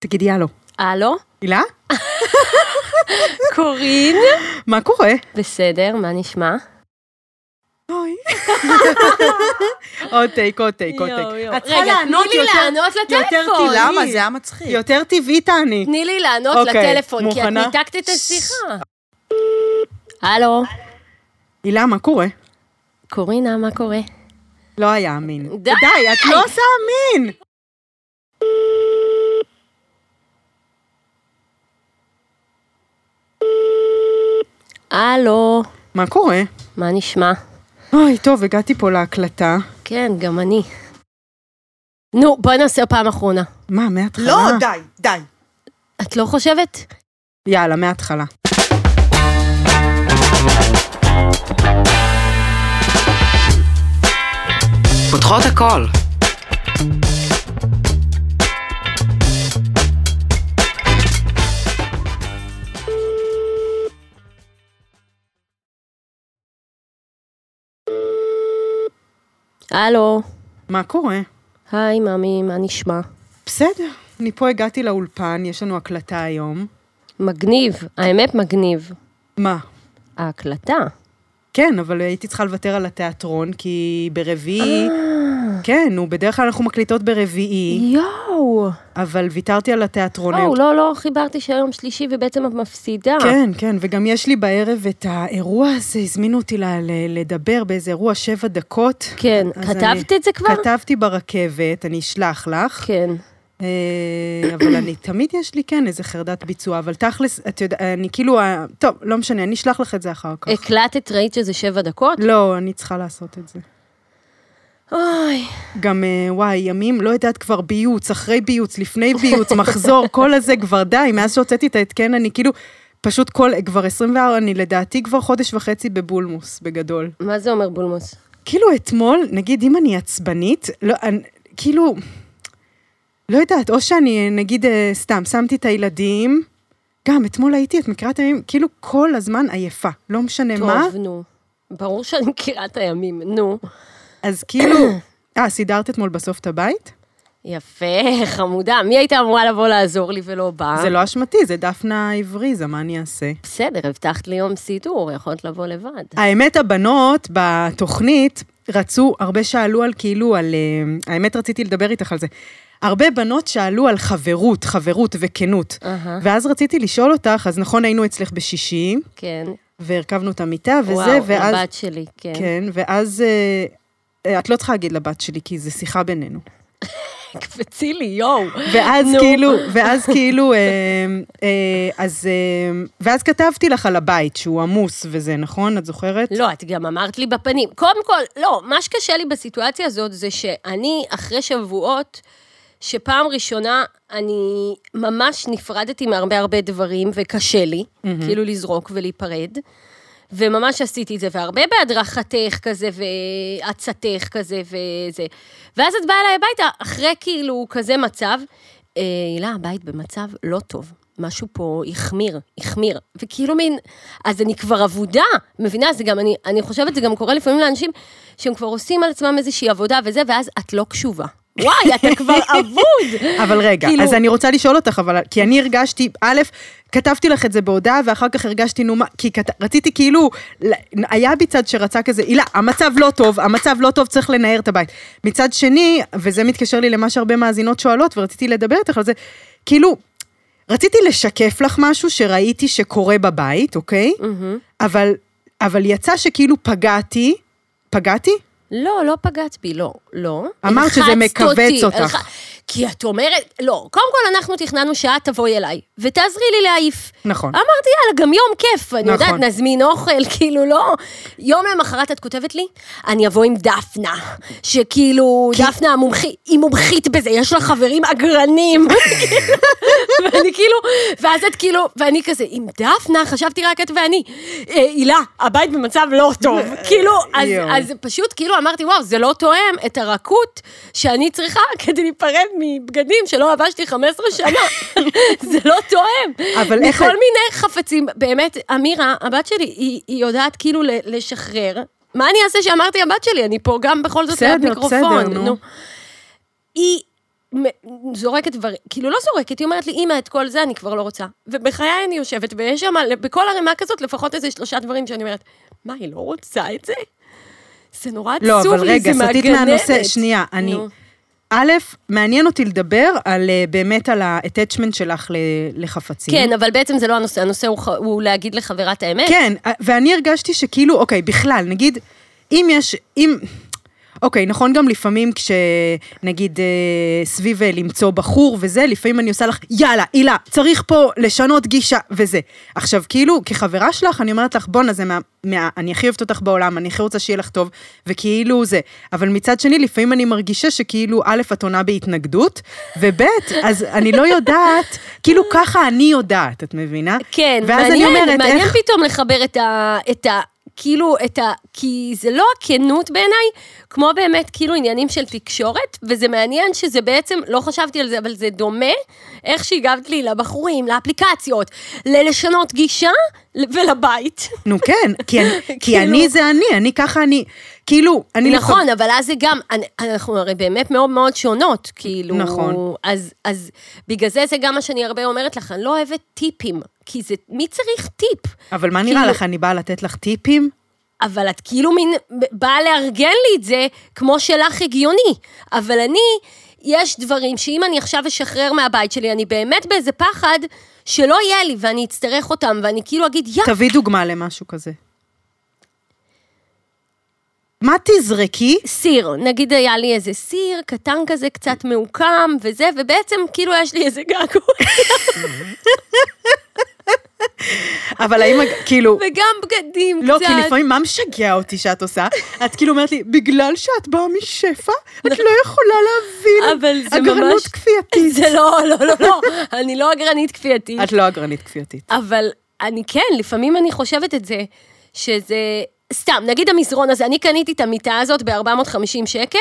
תגידי הלו. הלו? הילה? קורין? מה קורה? בסדר, מה נשמע? אוי. עוד טייק, עוד טייק, עוד טייק. את צריכה רגע, לענות תני לי יותר- לענות יותר לטלפון. טבעי. למה? זה היה מצחיק. יותר טבעי תעני. תני לי לענות אוקיי, לטלפון, כי את? ניתקת את השיחה. הלו? הילה, מה קורה? קורינה, מה קורה? לא היה אמין. די! די, את לא עושה אמין. הלו? מה קורה? מה נשמע? אוי, טוב, הגעתי פה להקלטה. כן, גם אני. נו, בואי נעשה פעם אחרונה. מה, מההתחלה? לא, די, די. את לא חושבת? יאללה, מההתחלה. פותחות הכל. הלו? מה קורה? היי, ממי, מה נשמע? בסדר, אני פה הגעתי לאולפן, יש לנו הקלטה היום. מגניב, האמת מגניב. מה? ההקלטה. כן, אבל הייתי צריכה לוותר על התיאטרון, כי ברביעי... כן, נו, בדרך כלל אנחנו מקליטות ברביעי, יואו! אבל ויתרתי על התיאטרון. וואו, לא, לא חיברתי שהיום שלישי ובעצם את מפסידה. כן, כן, וגם יש לי בערב את האירוע הזה, הזמינו אותי ל- ל- לדבר באיזה אירוע שבע דקות. כן, כתבת אני- את זה כבר? כתבתי ברכבת, אני אשלח לך. כן. אה, אבל אני, תמיד יש לי, כן, איזה חרדת ביצוע, אבל תכלס, את יודעת, אני כאילו, אה, טוב, לא משנה, אני אשלח לך את זה אחר כך. הקלטת, ראית שזה שבע דקות? לא, אני צריכה לעשות את זה. אוי, גם, אה, וואי, ימים, לא יודעת כבר ביוץ, אחרי ביוץ, לפני ביוץ, מחזור, כל הזה כבר די, מאז שהוצאתי את ההתקן, אני כאילו, פשוט כל, כבר 24, אני לדעתי כבר חודש וחצי בבולמוס, בגדול. מה זה אומר בולמוס? כאילו אתמול, נגיד, אם אני עצבנית, לא, אני, כאילו, לא יודעת, או שאני, נגיד, אה, סתם, שמתי את הילדים, גם אתמול הייתי, את מכירה את הימים, כאילו כל הזמן עייפה, לא משנה מה, טוב, נו. ברור שאני מכירה את הימים, נו. אז כאילו, אה, סידרת אתמול בסוף את הבית? יפה, חמודה. מי הייתה אמורה לבוא לעזור לי ולא באה? זה לא אשמתי, זה דפנה הבריזה, מה אני אעשה? בסדר, הבטחת לי יום סידור, יכולת לבוא לבד. האמת, הבנות בתוכנית רצו, הרבה שאלו על כאילו, על... אה, האמת, רציתי לדבר איתך על זה. הרבה בנות שאלו על חברות, חברות וכנות. אהה. ואז רציתי לשאול אותך, אז נכון, היינו אצלך בשישי, כן. והרכבנו את המיטה וזה, וואו, ואז... לבת שלי, כן. כן, ואז... אה, את לא צריכה להגיד לבת שלי, כי זו שיחה בינינו. קפצי לי, יואו. ואז. כאילו, ואז כאילו, אה, אה, אז... ואז כתבתי לך על הבית, שהוא עמוס וזה, נכון? את זוכרת? לא, את גם אמרת לי בפנים. קודם כל, לא, מה שקשה לי בסיטואציה הזאת זה שאני, אחרי שבועות, שפעם ראשונה אני ממש נפרדתי מהרבה הרבה דברים, וקשה לי, כאילו לזרוק ולהיפרד. וממש עשיתי את זה, והרבה בהדרכתך כזה, ועצתך כזה, וזה. ואז את באה אליי הביתה, אחרי כאילו כזה מצב, אה, הילה, הבית במצב לא טוב. משהו פה החמיר, החמיר. וכאילו מין, אז אני כבר אבודה, מבינה? זה גם, אני, אני חושבת, זה גם קורה לפעמים לאנשים שהם כבר עושים על עצמם איזושהי עבודה וזה, ואז את לא קשובה. וואי, אתה כבר אבוד. אבל רגע, כאילו- אז אני רוצה לשאול אותך, אבל, כי אני הרגשתי, א', כתבתי לך את זה בהודעה, ואחר כך הרגשתי, נו מה, כי כת, רציתי כאילו, היה בי צד שרצה כזה, הילה, המצב לא טוב, המצב לא טוב, צריך לנער את הבית. מצד שני, וזה מתקשר לי למה שהרבה מאזינות שואלות, ורציתי לדבר איתך על זה, כאילו, רציתי לשקף לך משהו שראיתי שקורה בבית, אוקיי? אבל, אבל יצא שכאילו פגעתי, פגעתי? לא, לא פגעת בי, לא, לא. אמרת שזה מכווץ אותך. כי את אומרת, לא, קודם כל אנחנו תכננו שאת תבואי אליי, ותעזרי לי להעיף. נכון. אמרתי, יאללה, גם יום כיף, אני יודעת, נכון. נזמין אוכל, כאילו, לא. יום למחרת את כותבת לי, אני אבוא עם דפנה, שכאילו, דפנה המומחית, היא מומחית בזה, יש לה חברים אגרנים. ואני כאילו, ואז את כאילו, ואני כזה, עם דפנה, חשבתי רק את ואני. "אה, הילה, הבית במצב לא טוב. כאילו, אז. אז פשוט כאילו אמרתי, וואו, זה לא תואם את הרכות שאני צריכה כדי להיפרד מבגדים שלא לבשתי 15 שנה. זה לא תואם. אבל איך- מכל מיני חפצים, באמת, אמירה, הבת שלי, היא, היא יודעת כאילו לשחרר. מה אני אעשה שאמרתי הבת שלי? אני פה גם בכל זאת ליד מיקרופון. בסדר, נו. היא זורקת דברים, כאילו לא זורקת, היא אומרת לי, אמא, את כל זה אני כבר לא רוצה. ובחיי אני יושבת, ויש שם, בכל ערימה כזאת, לפחות איזה שלושה דברים שאני אומרת, מה, היא לא רוצה את זה? זה נורא עצוב לא, אבל לי, רגע, זה סטית מהגננת. מהנושא, שנייה, אני... נו. א', מעניין אותי לדבר על, אה, באמת על ה-attachment שלך לחפצים. כן, אבל בעצם זה לא הנושא, הנושא הוא, הוא להגיד לחברה את האמת. כן, ואני הרגשתי שכאילו, אוקיי, בכלל, נגיד, אם יש, אם... אוקיי, נכון גם לפעמים כשנגיד אה, סביב אה, למצוא בחור וזה, לפעמים אני עושה לך, יאללה, הילה, צריך פה לשנות גישה וזה. עכשיו, כאילו, כחברה שלך, אני אומרת לך, בואנה, זה מה, מה... אני הכי אוהבת אותך בעולם, אני הכי רוצה שיהיה לך טוב, וכאילו זה. אבל מצד שני, לפעמים אני מרגישה שכאילו, א', את עונה בהתנגדות, וב', אז אני לא יודעת, כאילו, ככה אני יודעת, את מבינה? כן, מעניין, אני אומרת, מעניין איך... פתאום לחבר את ה... את ה... כאילו, את ה... כי זה לא הכנות בעיניי, כמו באמת כאילו עניינים של תקשורת, וזה מעניין שזה בעצם, לא חשבתי על זה, אבל זה דומה, איך שהגבת לי לבחורים, לאפליקציות, ללשנות גישה ולבית. נו כן, כי אני, כי כאילו- אני זה אני, אני ככה אני, כאילו, אני... נכון, אבל אז זה גם, אני- אנחנו הרי באמת מאוד מאוד שונות, כאילו... נכון. אז, אז בגלל זה זה גם מה שאני הרבה אומרת לך, אני לא אוהבת טיפים, כי זה, מי צריך טיפ? אבל מה נראה כאילו- לך, אני באה לתת לך טיפים? אבל את כאילו מין, באה לארגן לי את זה כמו שלך הגיוני. אבל אני, יש דברים שאם אני עכשיו אשחרר מהבית שלי, אני באמת באיזה פחד שלא יהיה לי, ואני אצטרך אותם, ואני כאילו אגיד, יא, תביא דוגמה למשהו כזה. מה תזרקי? סיר, נגיד היה לי איזה סיר קטן כזה, קצת מעוקם וזה, ובעצם כאילו יש לי איזה געגוע, אבל האם, כאילו... וגם בגדים לא, קצת. כי לפעמים מה משגע אותי שאת עושה? את כאילו אומרת לי, בגלל שאת באה משפע, את לא יכולה להבין. אבל זה אגרנות ממש... כפייתית. זה לא, לא, לא, לא, אני לא אגרנית כפייתית. את לא אגרנית כפייתית. אבל אני כן, לפעמים אני חושבת את זה, שזה... סתם, נגיד המזרון הזה, אני קניתי את המיטה הזאת ב-450 שקל,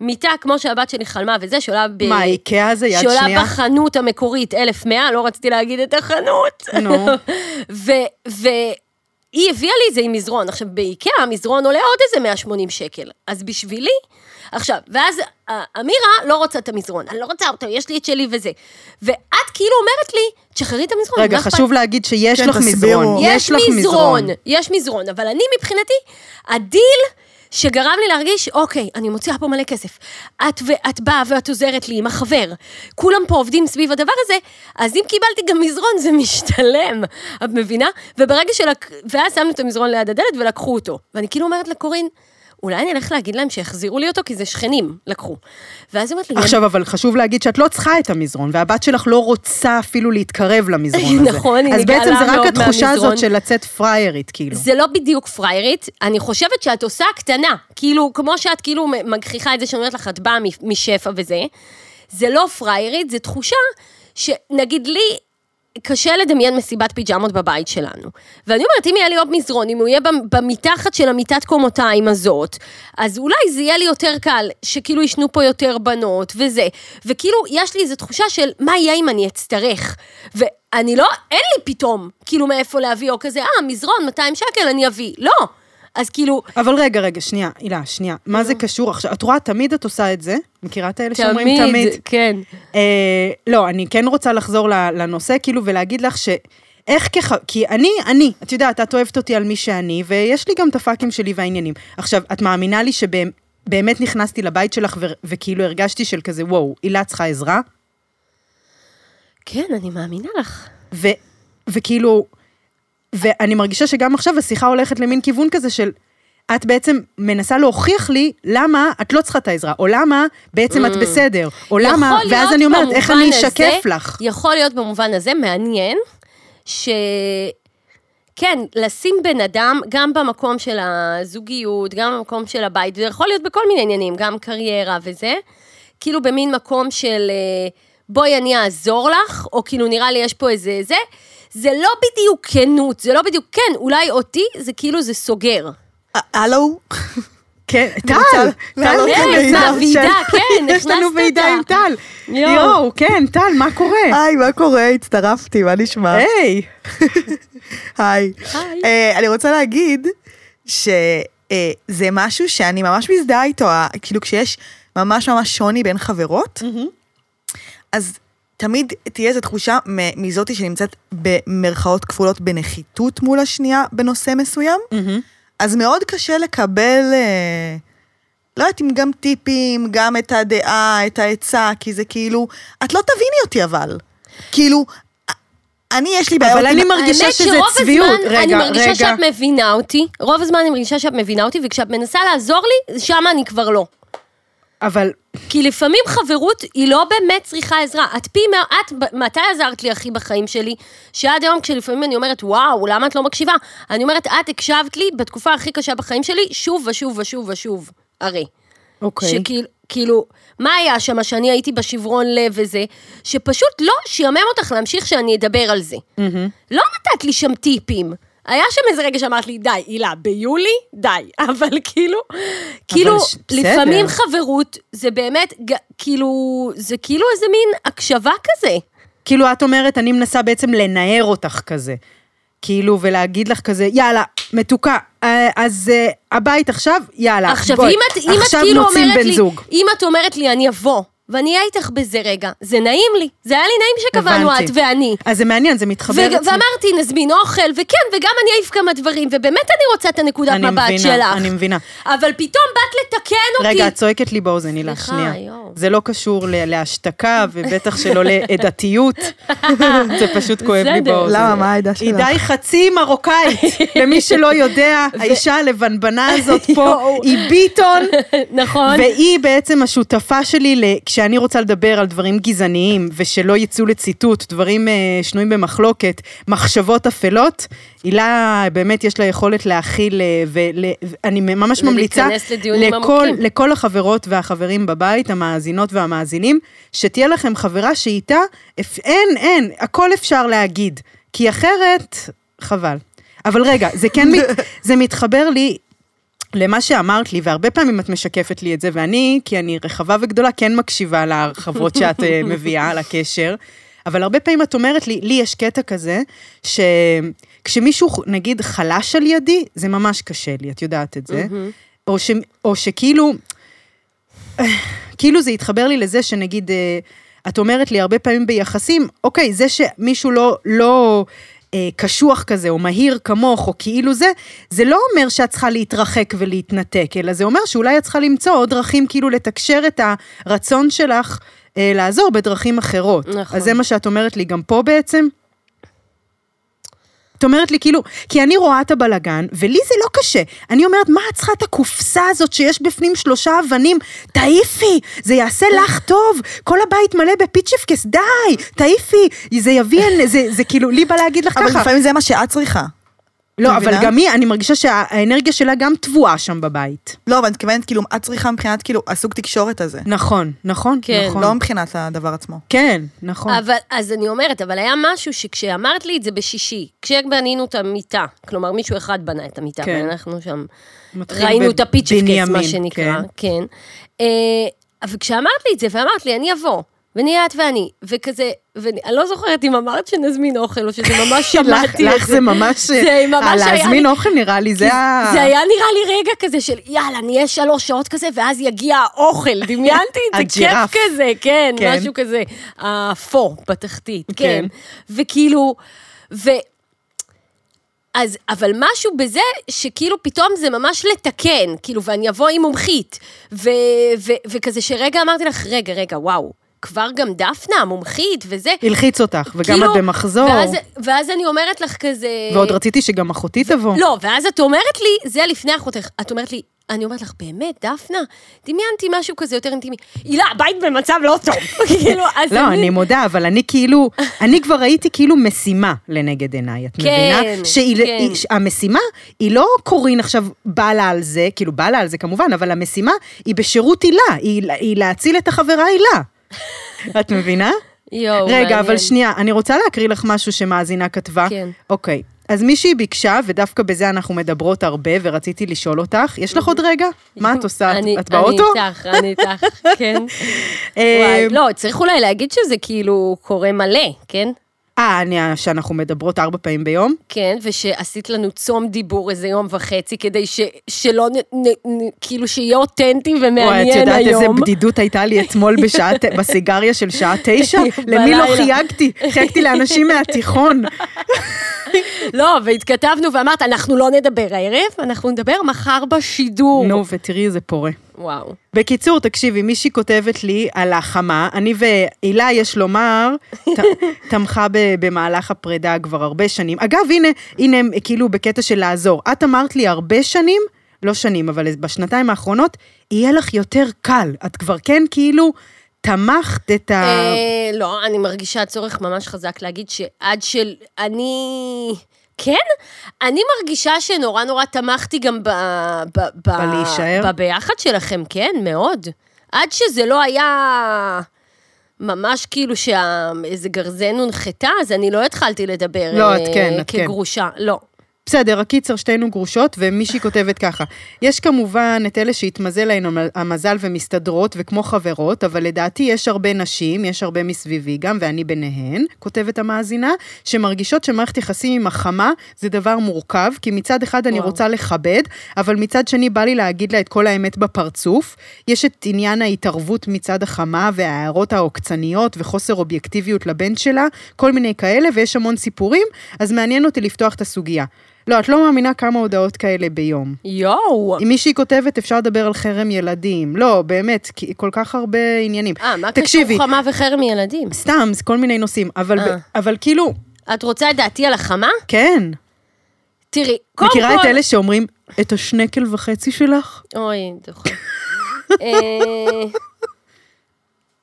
מיטה כמו שהבת שלי חלמה וזה, שעולה ב... מה, איקאה זה יד שעולה שנייה? בחנות המקורית 1,100, לא רציתי להגיד את החנות. נו. ו... ו... היא הביאה לי את זה עם מזרון. עכשיו, באיקאה המזרון עולה עוד איזה 180 שקל. אז בשבילי, עכשיו, ואז אה, אמירה לא רוצה את המזרון, אני לא רוצה אותו, יש לי את שלי וזה. ואת כאילו אומרת לי, תשחררי את המזרון. רגע, אכפת חשוב להגיד שיש כן, לך תסבירו. מזרון. יש לך מזרון, יש מזרון, אבל אני מבחינתי, הדיל שגרם לי להרגיש, אוקיי, אני מוציאה פה מלא כסף. את ואת באה ואת עוזרת לי עם החבר, כולם פה עובדים סביב הדבר הזה, אז אם קיבלתי גם מזרון, זה משתלם, את מבינה? וברגע שלק... ואז שמנו את המזרון ליד הדלת ולקחו אותו. ואני כאילו אומרת לקורין, אולי אני אלך להגיד להם שיחזירו לי אותו, כי זה שכנים לקחו. ואז היא אומרת לי, עכשיו, אבל חשוב להגיד שאת לא צריכה את המזרון, והבת שלך לא רוצה אפילו להתקרב למזרון הזה. נכון, היא אז בעצם נגעלה זה רק מאוד התחושה מהמזרון. הזאת של לצאת פריירית, כאילו. זה לא בדיוק פריירית, אני חושבת שאת עושה קטנה. כאילו, כמו שאת כאילו מגחיכה את זה שאומרת לך, את באה משפע וזה, זה לא פריירית, זה תחושה שנגיד לי, קשה לדמיין מסיבת פיג'מות בבית שלנו. ואני אומרת, אם יהיה לי עוד מזרון, אם הוא יהיה במ- במתחת של המיטת קומותיים הזאת, אז אולי זה יהיה לי יותר קל, שכאילו ישנו פה יותר בנות וזה. וכאילו, יש לי איזו תחושה של מה יהיה אם אני אצטרך. ואני לא, אין לי פתאום, כאילו, מאיפה להביא, או כזה, אה, מזרון, 200 שקל, אני אביא. לא. אז כאילו, אבל רגע, רגע, שנייה, הילה, שנייה. מה זה קשור עכשיו? את רואה, תמיד את עושה את זה. מכירה את האלה שאומרים תמיד? כן. אה, לא, אני כן רוצה לחזור לנושא, כאילו, ולהגיד לך ש... איך כח... כי אני, אני, את יודעת, את אוהבת אותי על מי שאני, ויש לי גם את הפאקים שלי והעניינים. עכשיו, את מאמינה לי שבאמת נכנסתי לבית שלך ו... וכאילו הרגשתי של כזה, וואו, הילה צריכה עזרה? כן, אני מאמינה לך. ו... וכאילו, ואני מרגישה שגם עכשיו השיחה הולכת למין כיוון כזה של... את בעצם מנסה להוכיח לי למה את לא צריכה את העזרה, או למה בעצם את בסדר, או למה, Mm. ואז אני אומרת, איך אני הזה- אשקף לך? יכול להיות במובן הזה מעניין, ש... כן, לשים בן אדם, גם במקום של הזוגיות, גם במקום של הבית, זה יכול להיות בכל מיני עניינים, גם קריירה וזה, כאילו במין מקום של אה, בואי אני אעזור לך, או כאילו נראה לי יש פה איזה זה, זה לא בדיוק כנות, זה לא בדיוק, כן, אולי אותי זה כאילו זה סוגר. הלו? כן, טל, רוצה טל, לעלות כן. ועידה, כן, יש לנו ועידה. עם טל. יואו. כן, טל, מה קורה? היי, מה קורה? הצטרפתי, מה נשמע? היי. היי. אה, אני רוצה להגיד שזה משהו שאני ממש מזדהה איתו, כאילו כשיש ממש ממש שוני בין חברות, אז תמיד תהיה איזו תחושה מ- מזאתי שנמצאת במרכאות כפולות בנחיתות מול השנייה בנושא מסוים, מהמם. אז מאוד קשה לקבל, אה, לא יודעת אם גם טיפים, גם את הדעה, את העצה, כי זה כאילו, את לא תביני אותי אבל. כאילו, אני יש לי בעיות... אבל אני מרגישה האמת שזה שרוב צביעות. הזמן רגע, אני מרגישה רגע. שאת מבינה אותי, רוב הזמן אני מרגישה שאת מבינה אותי, וכשאת מנסה לעזור לי, שם אני כבר לא. אבל כי לפעמים חברות היא לא באמת צריכה עזרה. את פי מה... את, מתי עזרת לי הכי בחיים שלי? שעד היום כשלפעמים אני אומרת, וואו, למה את לא מקשיבה? אני אומרת, את הקשבת לי בתקופה הכי קשה בחיים שלי, שוב ושוב ושוב ושוב. הרי. אוקיי. שכאילו, כאילו, מה היה שם שאני הייתי בשברון לב וזה? שפשוט לא שיאמם אותך להמשיך שאני אדבר על זה. לא נתת לי שם טיפים. היה שם איזה רגע שאמרת לי, די, הילה, ביולי? די. אבל כאילו, כאילו, ש- בסדר. לפעמים חברות זה באמת, כאילו, זה כאילו איזה מין הקשבה כזה. כאילו, את אומרת, אני מנסה בעצם לנער אותך כזה. כאילו, ולהגיד לך כזה, יאללה, מתוקה, אה, אז אה, הבית עכשיו, יאללה, עכשיו, בואי, אם את, אם את עכשיו כאילו מוצאים אומרת בן לי, זוג. אם את אומרת לי, אני אבוא, ואני אהיה איתך בזה רגע, זה נעים לי. זה היה לי נעים שקבענו. את ואני. אז זה מעניין, זה מתחבר ו- ואמרתי, נזמין אוכל, וכן, וגם אני אעיף כמה דברים, ובאמת אני רוצה את הנקודת אני מבט מבינה, שלך. אני מבינה. אבל פתאום באת לתקן אותי. רגע, את צועקת לי באוזן, הילה, שנייה. יואו. זה לא קשור ל- להשתקה, ובטח שלא לעדתיות. זה פשוט כואב לי. באוזן. למה, מה העדה שלך? היא די חצי מרוקאית. למי שלא יודע, האישה הלבנבנה הזאת פה. היא ביטון. נכון. והיא בעצם השותפה שלי ל- כשאני רוצה לדבר על דברים גזעניים, ושלא יצאו לציטוט, דברים אה, שנויים במחלוקת, מחשבות אפלות, הילה באמת יש לה יכולת להכיל, אה, ואני ממש ממליצה לכל. לכל החברות והחברים בבית, המאזינות והמאזינים, שתהיה לכם חברה שאיתה, אין, אין, הכל אפשר להגיד, כי אחרת, חבל. אבל רגע, זה כן, מת, זה מתחבר לי למה שאמרת לי, והרבה פעמים את משקפת לי את זה, ואני, כי אני רחבה וגדולה, כן מקשיבה להרחבות שאת אה, מביאה על הקשר, אבל הרבה פעמים את אומרת לי, לי יש קטע כזה, שכשמישהו, נגיד, חלש על ידי, זה ממש קשה לי, את יודעת את זה, או, ש, או שכאילו, כאילו זה התחבר לי לזה שנגיד, אה, את אומרת לי הרבה פעמים ביחסים, אוקיי, זה שמישהו לא, לא אה, קשוח כזה, או מהיר כמוך, או כאילו זה, זה לא אומר שאת צריכה להתרחק ולהתנתק, אלא זה אומר שאולי את צריכה למצוא עוד דרכים כאילו לתקשר את הרצון שלך אה, לעזור בדרכים אחרות. נכון. אז זה מה שאת אומרת לי גם פה בעצם? את אומרת לי כאילו, כי אני רואה את הבלגן, ולי זה לא קשה. אני אומרת, מה את צריכה את הקופסה הזאת שיש בפנים שלושה אבנים? תעיפי, זה יעשה לך טוב. כל הבית מלא בפיצ'פקס, די, תעיפי, זה יביא, זה, זה כאילו, לי בא להגיד לך אבל ככה. לפעמים זה מה שאת צריכה. לא, את אבל? גם היא, אני מרגישה שהאנרגיה שלה גם טבועה שם בבית. לא, אבל אני מתכוונת, כאילו, את צריכה מבחינת, כאילו, הסוג תקשורת הזה. נכון, נכון, כן. נכון. לא מבחינת הדבר עצמו. כן, נכון. אבל, אז אני אומרת, אבל היה משהו שכשאמרת לי את זה בשישי, כשבנינו את המיטה, כלומר מישהו אחד בנה את המיטה, כן. ואנחנו שם ראינו את הפיצ'פקס, מה שנקרא, כן. כן. אה, אבל כשאמרת לי את זה, ואמרת לי, אני אבוא, ונהיה את ואני, וכזה, ואני לא זוכרת אם אמרת שנזמין אוכל, או שזה ממש שמעתי את לך זה ממש, זה ממש היה להזמין לי- אוכל נראה לי, זה ה... זה היה נראה לי רגע כזה של יאללה, נהיה שלוש שעות כזה, ואז יגיע האוכל. דמיינתי את זה, כיף. כזה, כן, כן. משהו כזה. הפו בתחתית, כן. כן. וכאילו, ו... אז, אבל משהו בזה, שכאילו פתאום זה ממש לתקן, כאילו, ואני אבוא עם מומחית, ו, ו, וכזה שרגע אמרתי לך, רגע, רגע, וואו, כבר גם דפנה, המומחית, וזה. הלחיץ אותך, וגם כאילו, את במחזור. ואז, ואז אני אומרת לך כזה... ועוד רציתי שגם אחותי תבוא. לא, ואז את אומרת לי, זה לפני אחותך, את אומרת לי, אני אומרת לך, באמת, דפנה? דמיינתי משהו כזה יותר אינטימי. הילה, הבית במצב לא טוב. כאילו, אז לא, אני מודה, אבל אני כאילו, אני כבר ראיתי כאילו משימה לנגד עיניי, את כן, מבינה? שהיא- כן. היא- לא קורין עכשיו בא לה על זה, כאילו בא לה על זה כמובן, אבל המשימה היא בשירות הילה, היא היא להציל את החברה הילה. את מבינה? יואו, רגע, מעניין. אבל שנייה, אני רוצה להקריא לך משהו שמאזינה כתבה. כן. אוקיי. אז מישהי ביקשה, ודווקא בזה אנחנו מדברות הרבה, ורציתי לשאול אותך, יש לך עוד רגע? מה את עושה? אני- את באוטו? אני איתך, אני איתך, כן. אה, וואי, לא, צריך אולי להגיד שזה כאילו קורה מלא, כן? אה, אני- שאנחנו מדברות ארבע פעמים ביום? כן, ושעשית לנו צום דיבור איזה יום וחצי, כדי ש, שלא, נ, נ, נ, כאילו שיהיה אותנטי וואי, את ומעניין יודעת איזה היום. בדידות הייתה לי אתמול בשעה, בסיגריה של שעה תשע? למי לא. חייגתי? חייגתי לאנשים מהתיכון. לא, והתכתבנו ואמרת, אנחנו לא נדבר הערב, אנחנו נדבר מחר בשידור. נו, ותראי איזה פורה. וואו. בקיצור, תקשיבי, מישהי כותבת לי על החמה, אני והילה, יש לומר, ת- תמכה ב- במהלך הפרידה כבר הרבה שנים. אגב, הנה, הנה, כאילו בקטע של לעזור. את אמרת לי הרבה שנים, לא שנים, אבל בשנתיים האחרונות, יהיה לך יותר קל. את כבר כן כאילו תמכת את ה... אה, לא, אני מרגישה צורך ממש חזק להגיד שעד של... אני... כן? אני מרגישה שנורא נורא תמכתי גם ב... ב... ב... בלהישאר? בביחד שלכם, כן, מאוד. עד שזה לא היה... ממש כאילו שאיזה גרזן הונחתה, אז אני לא התחלתי לדבר לא, את אה, כן, את כן. כגרושה. לא. בסדר, הקיצר, שתינו גרושות, ומישהי כותבת ככה, יש כמובן את אלה שהתמזל להן המ- המזל ומסתדרות וכמו חברות, אבל לדעתי יש הרבה נשים, יש הרבה מסביבי גם, ואני ביניהן, כותבת המאזינה, שמרגישות שמערכת יחסים עם החמה זה דבר מורכב, כי מצד אחד אני וואו. רוצה לכבד, אבל מצד שני בא לי להגיד לה את כל האמת בפרצוף. יש את עניין ההתערבות מצד החמה וההערות העוקצניות וחוסר אובייקטיביות לבן שלה, כל מיני כאלה, ויש המון סיפורים, אז מעניין אותי לפתוח את הסוגיה. לא, את לא מאמינה כמה הודעות כאלה ביום. יואו. אם מישהי כותבת, אפשר לדבר על חרם ילדים. לא, באמת, כל כך הרבה עניינים. אה, מה תקשיבי, קשור חמה וחרם ילדים? סתם, זה כל מיני נושאים, אבל, אה. ב, אבל כאילו, את רוצה את דעתי על החמה? כן. תראי, קודם כל... מכירה את אלה שאומרים, את השנקל וחצי שלך? אוי, דוחה.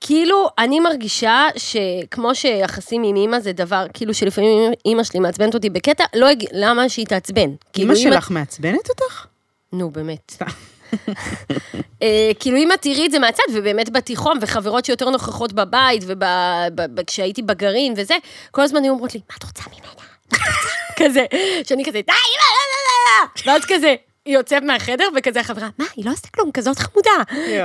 אה, כאילו, אני מרגישה שכמו שיחסים עם אימא זה דבר, כאילו שלפעמים אימא שלי מעצבנת אותי בקטע, לא הג... למה שהיא תעצבן? כאילו, אם את- שלך מעצבנת אותך? נו, באמת. אה, כאילו, אם את תראי את זה מהצד, ובאמת בתיכון, וחברות שיותר נוכחות בבית, וכשהייתי בגרעין וזה, כל הזמן היו אומרות לי, מה את רוצה ממנה? מה את רוצה?" כזה, שאני כזה, די, לא, לא, לא, לא. ואז כזה, היא יוצאת מהחדר, וכזה החברה, מה, היא לא עשתה כלום, כזאת חמודה.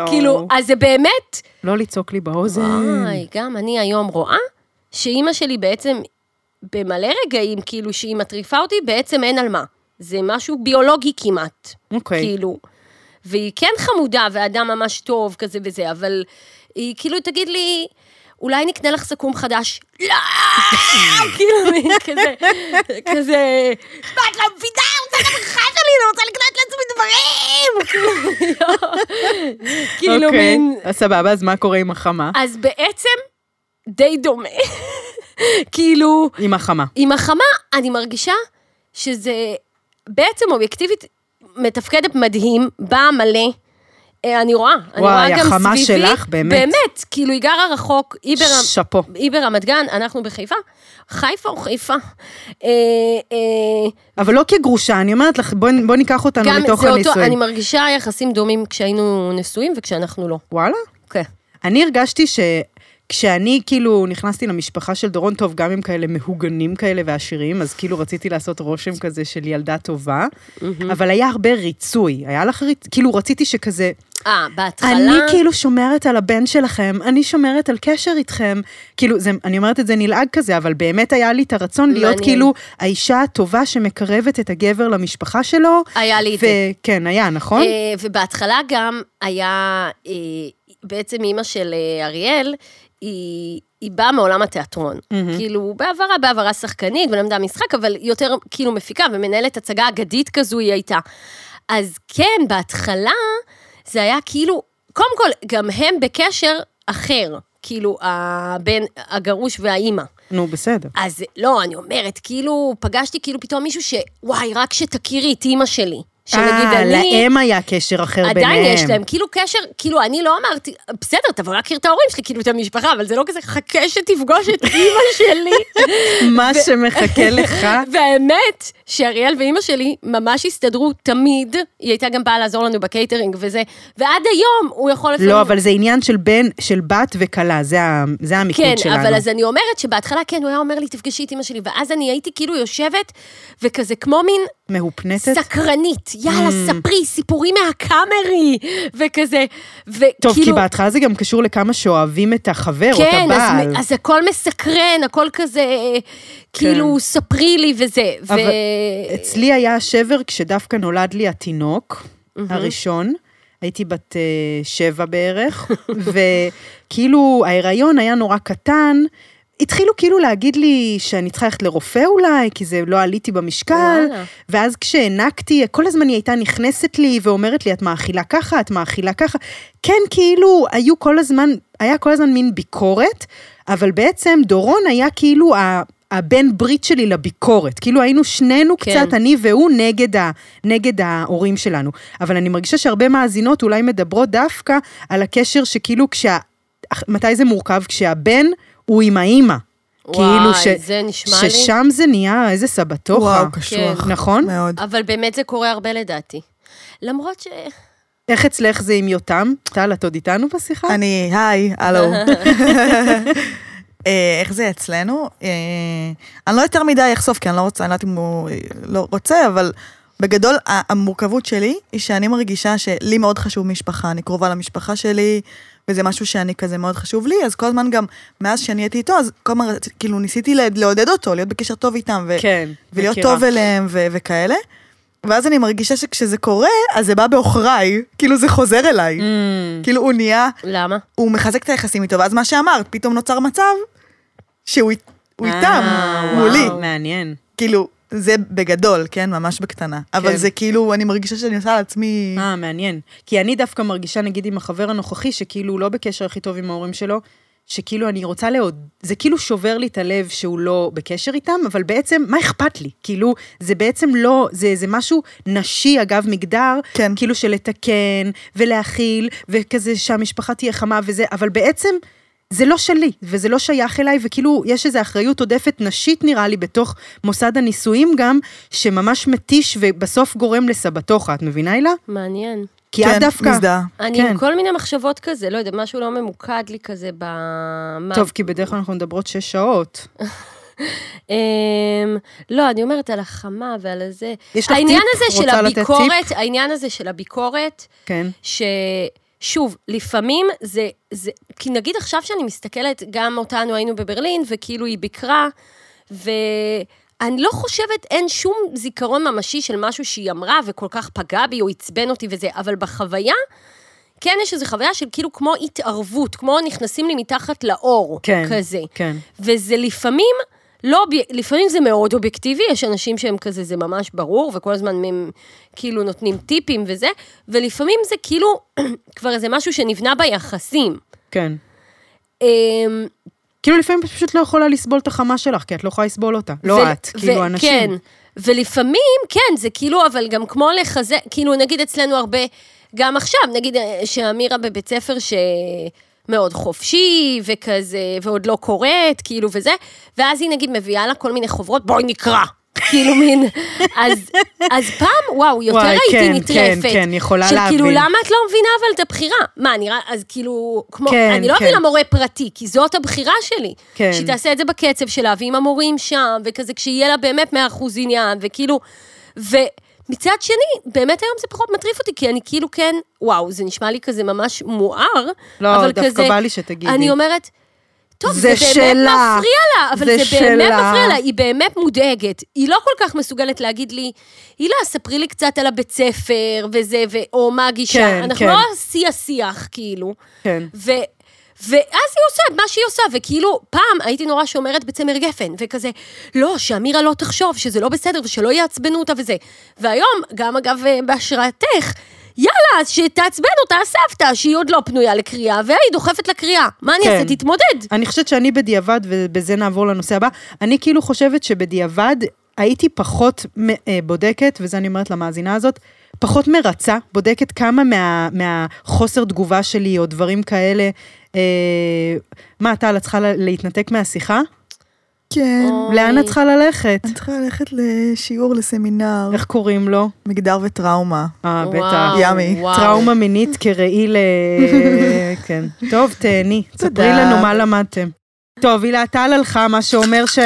כאילו, אז זה באמת, לא לצעוק לי באוזן. וואי, גם אני היום רואה שאימא שלי בעצם, במלא רגעים, כאילו, שהיא מטריפה אותי, בעצם אין על מה. זה משהו ביולוגי כמעט. אוקיי. כאילו. והיא כן חמודה ואדם ממש טוב כזה וזה, אבל היא כאילו תגיד לי, אולי נקנה לך סכו"ם חדש. לא! כאילו, מין כזה, כזה, מה, את לא מבינה? אני רוצה את הברכה שלי, אני רוצה לקנות לעצמי דברים! כאילו, כאילו אוקיי, מין... אז סבבה, אז מה קורה עם החמה? אז בעצם, די דומה. כאילו, עם החמה. עם החמה, אני מרגישה שזה בעצם אובייקטיבית מתפקדת מדהים, באה מלא. אה, אני רואה, אני וואי, רואה גם סביבי. החמה שלך, באמת. באמת, כאילו היא גרה רחוק, היא, ברמ... שאפו. היא ברמת גן, אנחנו בחיפה. חיפה או חיפה? אה, אה, אבל לא כגרושה, אני אומרת לך, בואי בוא ניקח אותנו לתוך זה אותו, הנישואים. אני מרגישה יחסים דומים כשהיינו נשואים וכשאנחנו לא. וואלה? כן. אני הרגשתי שכשאני כאילו נכנסתי למשפחה של דורון, טוב, גם עם כאלה מהוגנים כאלה ועשירים, אז כאילו רציתי לעשות רושם כזה של ילדה טובה, אבל היה הרבה ריצוי. היה לך ריצוי? כאילו רציתי שכזה, אה, בהתחלה... אני כאילו שומרת על הבן שלכם, אני שומרת על קשר איתכם. כאילו, זה, אני אומרת את זה נלעג כזה, אבל באמת היה לי את הרצון להיות מעניין. כאילו האישה הטובה שמקרבת את הגבר למשפחה שלו. היה לי את זה. וכן, היה, נכון? אה, ובהתחלה גם היה, אה, בעצם אימא של אה, אריאל, היא, היא באה מעולם התיאטרון. כאילו, בעברה, בעברה שחקנית, ולמדה משחק, אבל יותר כאילו מפיקה ומנהלת הצגה אגדית כזו היא הייתה. אז כן, בהתחלה זה היה כאילו, קודם כל, גם הם בקשר אחר, כאילו, הבן, הגרוש והאימא. נו, בסדר. אז לא, אני אומרת, כאילו, פגשתי כאילו פתאום מישהו ש... וואי, רק שתכירי את אימא שלי. שנגיד אה, אני... להם היה קשר אחר ביניהם. עדיין יש להם, כאילו קשר, כאילו אני לא אמרתי, בסדר, תבוא להכיר את ההורים שלי, כאילו את המשפחה, אבל זה לא כזה, חכה שתפגוש את אימא שלי. מה שמחכה לך. והאמת, שאריאל ואימא שלי ממש הסתדרו תמיד, היא הייתה גם באה לעזור לנו בקייטרינג וזה, ועד היום הוא יכול לפעמים... לא, אבל זה עניין של בן, של בת וכלה, זה ה- זה המיקוד כן, שלנו. אבל אז אני אומרת שבהתחלה, כן, הוא היה אומר לי, תפגשי את אימא שלי, ואז אני הייתי כאילו יושבת, וכזה כמו מין מהופנטת? סקרנית, יאללה, ספרי, סיפורים מהקאמרי, וכזה, וכאילו... טוב, כי בהתחלה זה גם קשור לכמה שאוהבים את החבר או את כן, אז, הבעל. אז הכל מסקרן, הכל כזה, כאילו, ספרי לי וזה. אבל ו... אצלי היה שבר כשדווקא נולד לי התינוק הראשון. הייתי בת אה, שבע בערך, וכאילו ההיריון היה נורא קטן. התחילו כאילו להגיד לי שאני צריכה ללכת לרופא אולי, כי זה לא עליתי במשקל, וואלה. ואז כשהענקתי, כל הזמן היא הייתה נכנסת לי ואומרת לי, את מאכילה ככה, את מאכילה ככה. כן, כאילו, היו כל הזמן, היה כל הזמן מין ביקורת, אבל בעצם דורון היה כאילו ה... הבן ברית שלי לביקורת, כאילו היינו שנינו כן. קצת, אני והוא, נגד, ה, נגד ההורים שלנו. אבל אני מרגישה שהרבה מאזינות אולי מדברות דווקא על הקשר שכאילו כשה... מתי זה מורכב? כשהבן הוא עם האימא. כאילו וואי, זה נשמע לי- ששם זה נהיה איזה סבתוכה. וואו, קשוח. נכון? מאוד. אבל באמת זה קורה הרבה לדעתי. למרות ש... איך אצלך זה עם יותם? טל, את עוד איתנו בשיחה? אני, היי, הלו. אה, איך זה אצלנו? אה, אני לא יותר מדי אחשוף, כי אני לא רוצה, אני לא יודעת אם הוא אה, לא רוצה, אבל בגדול, המורכבות שלי היא שאני מרגישה שלי מאוד חשוב משפחה, אני קרובה למשפחה שלי, וזה משהו שאני כזה מאוד חשוב לי, אז כל הזמן גם, מאז שאני הייתי איתו, אז כל הזמן כאילו ניסיתי לעודד אותו, להיות בקשר טוב איתם, ו- כן, ולהיות מכירה. טוב אליהם ו- וכאלה. ואז אני מרגישה שכשזה קורה, אז זה בא בעוכריי, כאילו זה חוזר אליי. Mm. כאילו הוא נהיה, למה? הוא מחזק את היחסים איתו, ואז מה שאמרת, פתאום נוצר מצב שהוא אית- הוא איתם, אה, מולי. מעניין. כאילו, זה בגדול, כן? ממש בקטנה. אבל כן. זה כאילו, אני מרגישה שאני עושה לעצמי... אה, מעניין. כי אני דווקא מרגישה, נגיד, עם החבר הנוכחי, שכאילו הוא לא בקשר הכי טוב עם ההורים שלו, שכאילו אני רוצה לעוד... זה כאילו שובר לי את הלב שהוא לא בקשר איתם, אבל בעצם, מה אכפת לי? כאילו, זה בעצם לא... זה, זה משהו נשי, אגב, מגדר, כן. כאילו של לתקן ולהכיל, וכזה שהמשפחה תהיה חמה וזה, אבל בעצם... זה לא שלי, וזה לא שייך אליי, וכאילו, יש איזו אחריות עודפת נשית, נראה לי, בתוך מוסד הנישואים גם, שממש מתיש ובסוף גורם לסבתוכה, את מבינה, הילה? מעניין. כי את כן, דווקא... מזדהה. אני כן. עם כל מיני מחשבות כזה, לא יודע, משהו לא ממוקד לי כזה ב... מה- טוב, כי בדרך כלל אנחנו מדברות שש שעות. אמ, לא, אני אומרת על החמה ועל הזה. יש לך טיפ? הזה של רוצה לתת הביקורת, העניין הזה של הביקורת, כן. ששוב, לפעמים זה, זה, כי נגיד עכשיו שאני מסתכלת, גם אותנו היינו בברלין, וכאילו היא ביקרה, ואני לא חושבת, אין שום זיכרון ממשי של משהו שהיא אמרה וכל כך פגע בי או עצבן אותי וזה, אבל בחוויה, כן יש איזו חוויה של כאילו כמו התערבות, כמו נכנסים לי מתחת לאור, כן, כזה. כן. וזה לפעמים, לא, לפעמים זה מאוד אובייקטיבי, יש אנשים שהם כזה, זה ממש ברור, וכל הזמן הם כאילו נותנים טיפים וזה, ולפעמים זה כאילו כבר איזה משהו שנבנה ביחסים. כן. אמ, כאילו לפעמים את פשוט לא יכולה לסבול את החמה שלך, כי את לא יכולה לסבול אותה. לא את, כאילו אנשים. כן, ולפעמים, כן, זה כאילו, אבל גם כמו לחזק, כאילו נגיד אצלנו הרבה, גם עכשיו, נגיד אה, שאמירה בבית ספר ש... מאוד חופשי, וכזה, ועוד לא קוראת, כאילו, וזה, ואז היא נגיד מביאה לה כל מיני חוברות, בואי נקרא. כאילו מין, אז, אז פעם, וואו, יותר וואי, הייתי כן, נטרפת. כן, כן, יכולה של כאילו, להבין. למה את לא מבינה אבל את הבחירה? מה, נראה, אז כאילו, כמו, כן, אני לא כן. אביא לה מורה פרטי, כי זאת הבחירה שלי. כן. שהיא תעשה את זה בקצב שלה, ועם המורים שם, וכזה, כשיהיה לה באמת 100% עניין, וכאילו, ומצד שני, באמת היום זה פחות מטריף אותי, כי אני כאילו כן, וואו, זה נשמע לי כזה ממש מואר, לא, אבל דווקא כזה, בא לי שתגידי. אני אומרת, טוב, זה זה, באמת שלה. מפריע לה, אבל זה זה, באמת שלה. מפריע לה, היא באמת מודאגת. היא לא כל כך מסוגלת להגיד לי, הילה, ספרי לי קצת על הבית ספר, וזה, ו... או מה הגישה. כן, אנחנו כן. לא שיא השיח, כאילו. כן. ו... ואז היא עושה את מה שהיא עושה, וכאילו, פעם הייתי נורא שומרת בצמר גפן, וכזה, לא, שאמירה לא תחשוב, שזה לא בסדר, ושלא יעצבנו אותה וזה. והיום, גם אגב, אה, בהשראתך, יאללה, אז שתעצבן אותה הסבתא, שהיא עוד לא פנויה לקריאה, והיא דוחפת לקריאה. מה אני כן. אעשה? תתמודד. אני חושבת שאני בדיעבד, ובזה נעבור לנושא הבא, אני כאילו חושבת שבדיעבד הייתי פחות אה, בודקת, וזה אני אומרת למאזינה הזאת, פחות מרצה, בודקת כמה מה, מהחוסר תגובה שלי או דברים כאלה. אה, מה, טל, את צריכה לה- להתנתק מהשיחה? כן. אוי. לאן את צריכה ללכת? אני צריכה ללכת לשיעור, לסמינר, איך קוראים לו? מגדר וטראומה. אה, בטח. ימי. וואו. טראומה מינית כראי ל... כן. טוב, תהני. ספרי תודה. לנו מה למדתם. טוב, הילה טל הלכה, מה שאומר ש...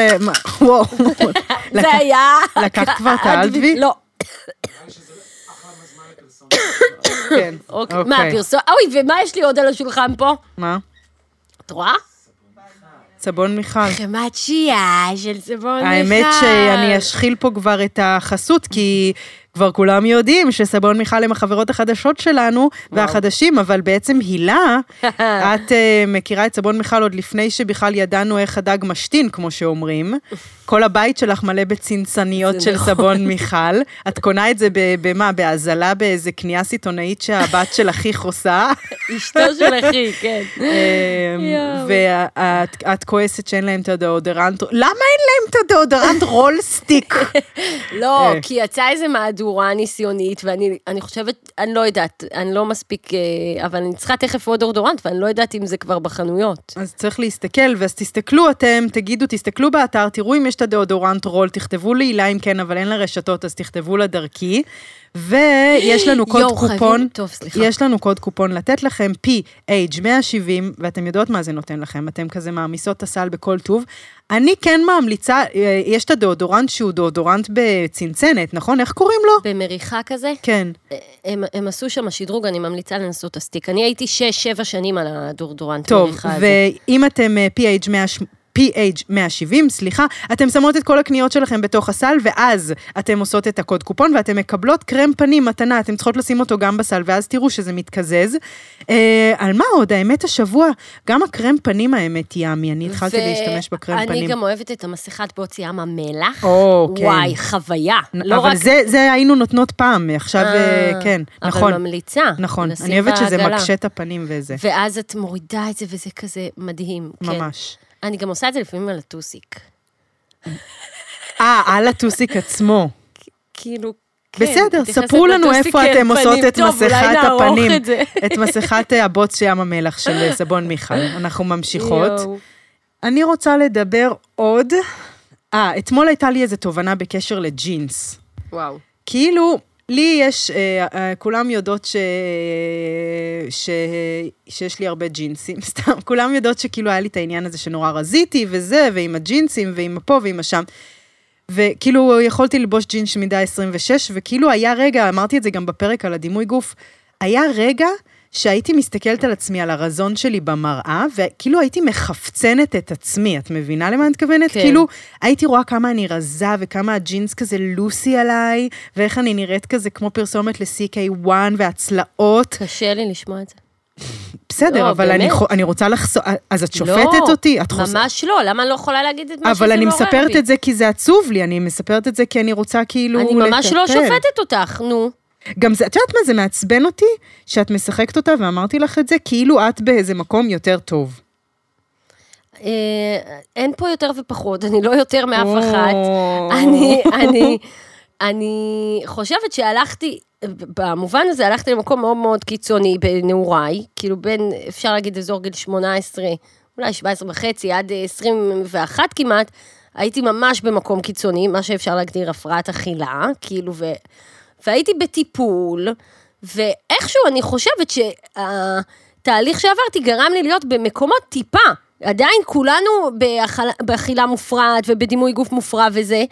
וואו. זה היה... לקחת כבר את האלטבי? לא. כן. אוקיי. מה, פרסום... אוי, ומה יש לי עוד על השולחן פה? מה? את רואה? סבון מיכל. חמת שיעה של סבון מיכל. האמת שאני אשחיל פה כבר את החסות, כי כבר כולם יודעים שסבון מיכל הם החברות החדשות שלנו, והחדשים, אבל בעצם הילה, את אה, מכירה את סבון מיכל עוד לפני שבכלל ידענו איך הדג משתין, כמו שאומרים. כל הבית שלך מלא בצנצניות של נכון. סבון מיכל. את קונה את זה במה? בהזלה באיזה קנייה סיטונאית שהבת של אחיך עושה. אשתו של אחי, כן. אמ. ואת את כועסת שאין להם את הדאודורנט, למה אין להם את הדאודורנט רול סטיק? לא, אה. כי יצאה איזה מהדורה ניסיונית, ואני אני חושבת, אני לא יודעת, אני לא מספיק, אה, אבל אני צריכה תכף עוד אורדורנט, ואני לא יודעת אם זה כבר בחנויות. אז צריך להסתכל, ואז תסתכלו אתם, תגידו, תסתכלו באתר, תראו אם יש את הדאודורנט רול, תכתבו לי הילה אם כן, אבל אין לה רשתות, אז תכתבו לה דרכי. ויש לנו קוד חייבים- קופון, טוב, סליחה. יש לנו קוד קופון לתת לכם PH 170, ואתם יודעות מה זה נותן לכם, אתם כזה מעמיסות את הסל בכל טוב. אני כן ממליצה, אה, יש את הדאודורנט שהוא דאודורנט בצנצנת, נכון? איך קוראים לו? במריחה כזה, כן. הם, הם עשו שם שדרוג, אני ממליצה לנסות הסטיק. אני הייתי 6-7 שנים על הדורדורנט טוב, מריחה הזה. ואם אתם אה, PH 100... PH 170, סליחה, אתם שמות את כל הקניות שלכם בתוך הסל, ואז אתם עושות את הקוד קופון, ואתם מקבלות קרם פנים מתנה, אתם צריכות לשים אותו גם בסל, ואז תראו שזה מתקזז. אה, על מה עוד? האמת השבוע, גם הקרם פנים האמת ימי, אני התחלתי להשתמש בקרם פנים. אני גם אוהבת את המסכת בוץ ים המלח. או, כן. וואי, חוויה. לא אבל רק... זה, זה היינו נותנות פעם, עכשיו, אה, אה, כן, נכון. אבל ממליצה. נכון, אני אוהבת שזה. מקשה את הפנים וזה, ואז את מורידה את זה, וזה כזה מדהים. כן. אני גם עושה את זה לפעמים על הטוסיק. אה, על הטוסיק עצמו. כאילו, כן, בסדר, ספרו לנו איפה אתם עושות. את מסכת הפנים, את זה. את מסכת אה, הבוץ ים המלח של אה, סבון מיכל. אנחנו ממשיכות. אני רוצה לדבר עוד. אה, אתמול הייתה לי איזו תובנה בקשר לג'ינס. וואו. כאילו, לי יש, אה, אה, כולם יודעות ש... ש... שיש לי הרבה ג'ינסים, סתם, כולם יודעות שכאילו היה לי את העניין הזה שנורא רזיתי וזה, ועם הג'ינסים, ועם הפה ועם השם. וכאילו יכולתי ללבוש ג'ינס מידה 26, וכאילו היה רגע, אמרתי את זה גם בפרק על הדימוי גוף, היה רגע שהייתי מסתכלת על עצמי, על הרזון שלי במראה, וכאילו הייתי מחפצנת את עצמי, את מבינה למה אני מתכוונת? כן. כאילו, הייתי רואה כמה אני רזה, וכמה הג'ינס כזה לוסי עליי, ואיך אני נראית כזה כמו פרסומת ל-CK1 והצלעות. קשה לי לשמוע את זה. בסדר, לא, אבל אני, אני רוצה לחשוף, אז את שופטת לא, אותי? את חוס- ממש לא, למה אני לא יכולה להגיד את מה שזה אבל אני מעורר מספרת בי? את זה כי זה עצוב לי, אני מספרת את זה כי אני רוצה כאילו... אני ממש לא לטפל. שופטת אותך, נו. גם זה, את יודעת מה, זה מעצבן אותי שאת משחקת אותה, ואמרתי לך את זה, כאילו את באיזה מקום יותר טוב. אה, אין פה יותר ופחות, אני לא יותר מאף. אחת. אני, אני, אני חושבת שהלכתי, במובן הזה הלכתי למקום מאוד מאוד קיצוני בנעוריי, כאילו בין, אפשר להגיד, אזור גיל 18, אולי 17 וחצי, עד אה, 21 כמעט, הייתי ממש במקום קיצוני, מה שאפשר להגדיר הפרעת אכילה, כאילו, ו, והייתי בטיפול, ואיכשהו אני חושבת שהתהליך שעברתי גרם לי להיות במקומות טיפה. עדיין כולנו באכילה מופרעת ובדימוי גוף מופרע וזה,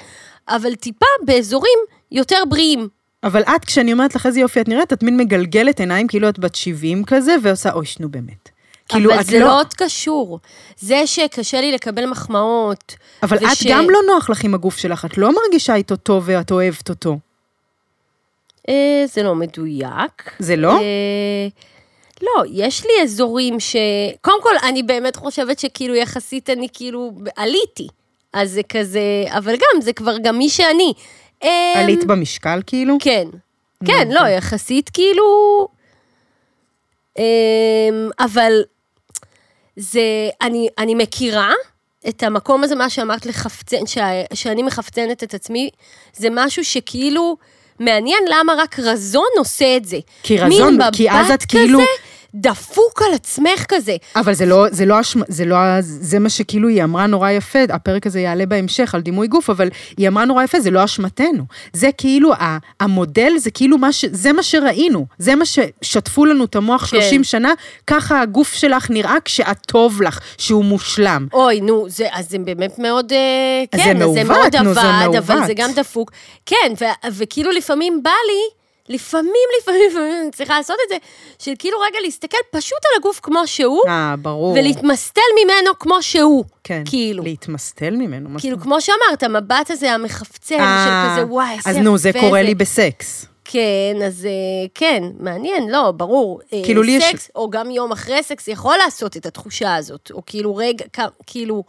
אבל טיפה באזורים יותר בריאים. אבל את, כשאני אומרת לך איזה יופי את נראית, את מין מגלגלת עיניים כאילו את בת 70 כזה, ועושה, אוי, שנו באמת. כאילו, אבל זה לא עוד קשור. זה שקשה לי לקבל מחמאות. אבל וש- את גם לא נוח לך עם הגוף שלך, את לא מרגישה איתו טוב ואת אוהבת אותו. אה, זה לא מדויק. זה לא? אה, לא, יש לי אזורים ש... קודם כל, אני באמת חושבת שכאילו יחסית אני כאילו עליתי. אז זה כזה, אבל גם, זה כבר גם מי שאני. אה, עלית במשקל כאילו? כן. כן, לא, יחסית כאילו... אמ, אבל זה, אני, אני מכירה את המקום הזה, מה שאמרת לחפצן, ש, שאני מחפצנת את עצמי, זה משהו שכאילו מעניין למה רק רזון עושה את זה. כי רזון, כי אז את כאילו- דפוק על עצמך כזה. אבל זה לא, זה לא, אשמ- זה לא, זה מה שכאילו היא אמרה נורא יפה, הפרק הזה יעלה בהמשך על דימוי גוף, אבל היא אמרה נורא יפה, זה לא אשמתנו. זה כאילו, המודל זה כאילו מה ש... זה מה שראינו, זה מה ששטפו לנו את המוח כן. 30 שנה, ככה הגוף שלך נראה כשאת טוב לך, שהוא מושלם. אוי, נו, זה, אז זה באמת מאוד, אה, כן, זה מעוות, נו, זה עבד, אבל מעוות. זה גם דפוק. כן, ו- וכאילו לפעמים בא לי לפעמים, לפעמים, לפעמים אני צריכה לעשות את זה, של כאילו רגע להסתכל פשוט על הגוף כמו שהוא, אה, ברור. ולהתמסטל ממנו כמו שהוא. כן. כאילו. להתמסטל ממנו. כאילו, כמו שאמרת, המבט הזה המחפצן, אומרת? של כזה, אה, וואי, איזה אז נו, זה יפה קורה לי בסקס. כן, אז אה, כן, מעניין, לא, ברור. אה, כאילו, לי יש- סקס, או גם יום אחרי סקס, יכול לעשות את התחושה הזאת, או כאילו רגע, כאילו,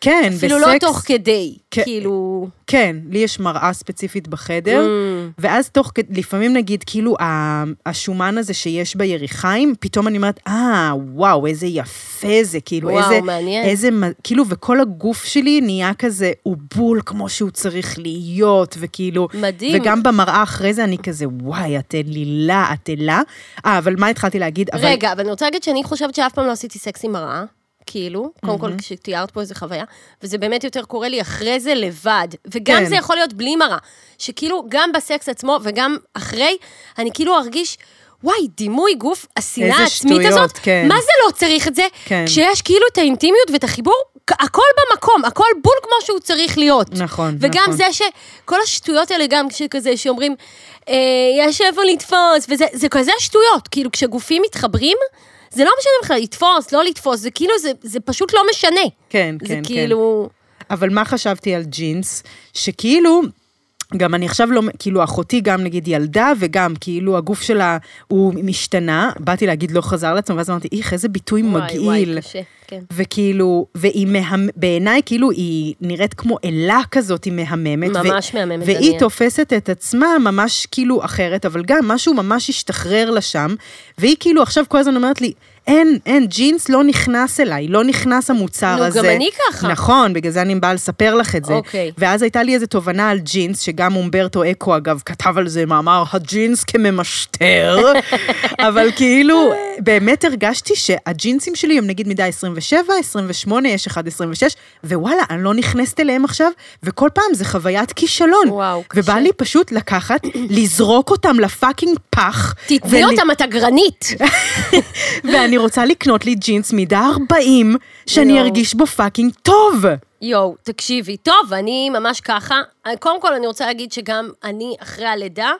כן, בסקס. אפילו לא תוך כדי, כן. כאילו... כן, לי יש מראה ספציפית בחדר, Mm. ואז תוך כדי, לפעמים נגיד, כאילו, השומן הזה שיש ביריחיים, פתאום אני אומרת, אה, וואו, איזה יפה זה, כאילו, וואו, איזה... מעניין. איזה, כאילו, וכל הגוף שלי נהיה כזה, הוא בול כמו שהוא צריך להיות, וכאילו... מדהים. וגם במראה אחרי זה אני כזה, וואי, את אלילה, את אלה. אה, אבל מה התחלתי להגיד? אבל... רגע, אבל אני רוצה להגיד שאני חושבת שאף פעם לא עשיתי סקס עם מראה. כאילו, קודם כל כשתיארת פה איזה חוויה, וזה באמת יותר קורה לי אחרי זה לבד, וגם כן. זה יכול להיות בלי מראה, שכאילו גם בסקס עצמו וגם אחרי, אני כאילו ארגיש, וואי, דימוי גוף, השנאה העצמית שטויות, הזאת, כן. מה זה לא צריך את זה? כן. כשיש כאילו את האינטימיות ואת החיבור, הכל במקום, הכל בול כמו שהוא צריך להיות. נכון, וגם נכון. זה שכל השטויות האלה גם שכזה, שאומרים, אה, יש איפה לתפוס, וזה זה כזה שטויות, כאילו כשגופים מתחברים, זה לא משנה בכלל, לתפוס, לא לתפוס, זה כאילו, זה, זה פשוט לא משנה. כן, כן, כן. כאילו... אבל מה חשבתי על ג'ינס? שכאילו, גם אני עכשיו לא, כאילו אחותי גם נגיד ילדה, וגם כאילו הגוף שלה הוא משתנה, באתי להגיד לא חזר לעצמו, ואז אמרתי, איך, איזה ביטוי וואי, מגעיל. וואי, קשה, כן. וכאילו, והיא מהמ... בעיניי כאילו היא נראית כמו אלה כזאת, היא מהממת. ממש מהממת, והיא דניאל. תופסת את עצמה ממש כאילו אחרת, אבל גם משהו ממש השתחרר לה שם, והיא כאילו עכשיו כל הזמן אומרת לי, אין, אין, ג'ינס לא נכנס אליי, לא נכנס המוצר נו, גם הזה. אני ככה. נכון, בגלל זה אני באה לספר לך את זה. אוקיי. ואז הייתה לי איזו תובנה על ג'ינס, שגם אומברטו אקו, אגב, כתב על זה מאמר, הג'ינס כממשטר, אבל כאילו, באמת הרגשתי שהג'ינסים שלי הם נגיד מידה 27, 28, יש אחד 26, ווואלה, אני לא נכנסת אליהם עכשיו, וכל פעם זה חוויית כישלון. וואו, קשה. ובא לי פשוט לקחת, לזרוק אותם ל fucking פח. תתני ול- אותם, אתה גרנית. ואני רוצה לקנות לי ג'ינס מידה 40, שאני. ארגיש בו fucking טוב. יואו, תקשיבי, טוב, אני ממש ככה. קודם כל, אני רוצה להגיד שגם אני, אחרי הלידה,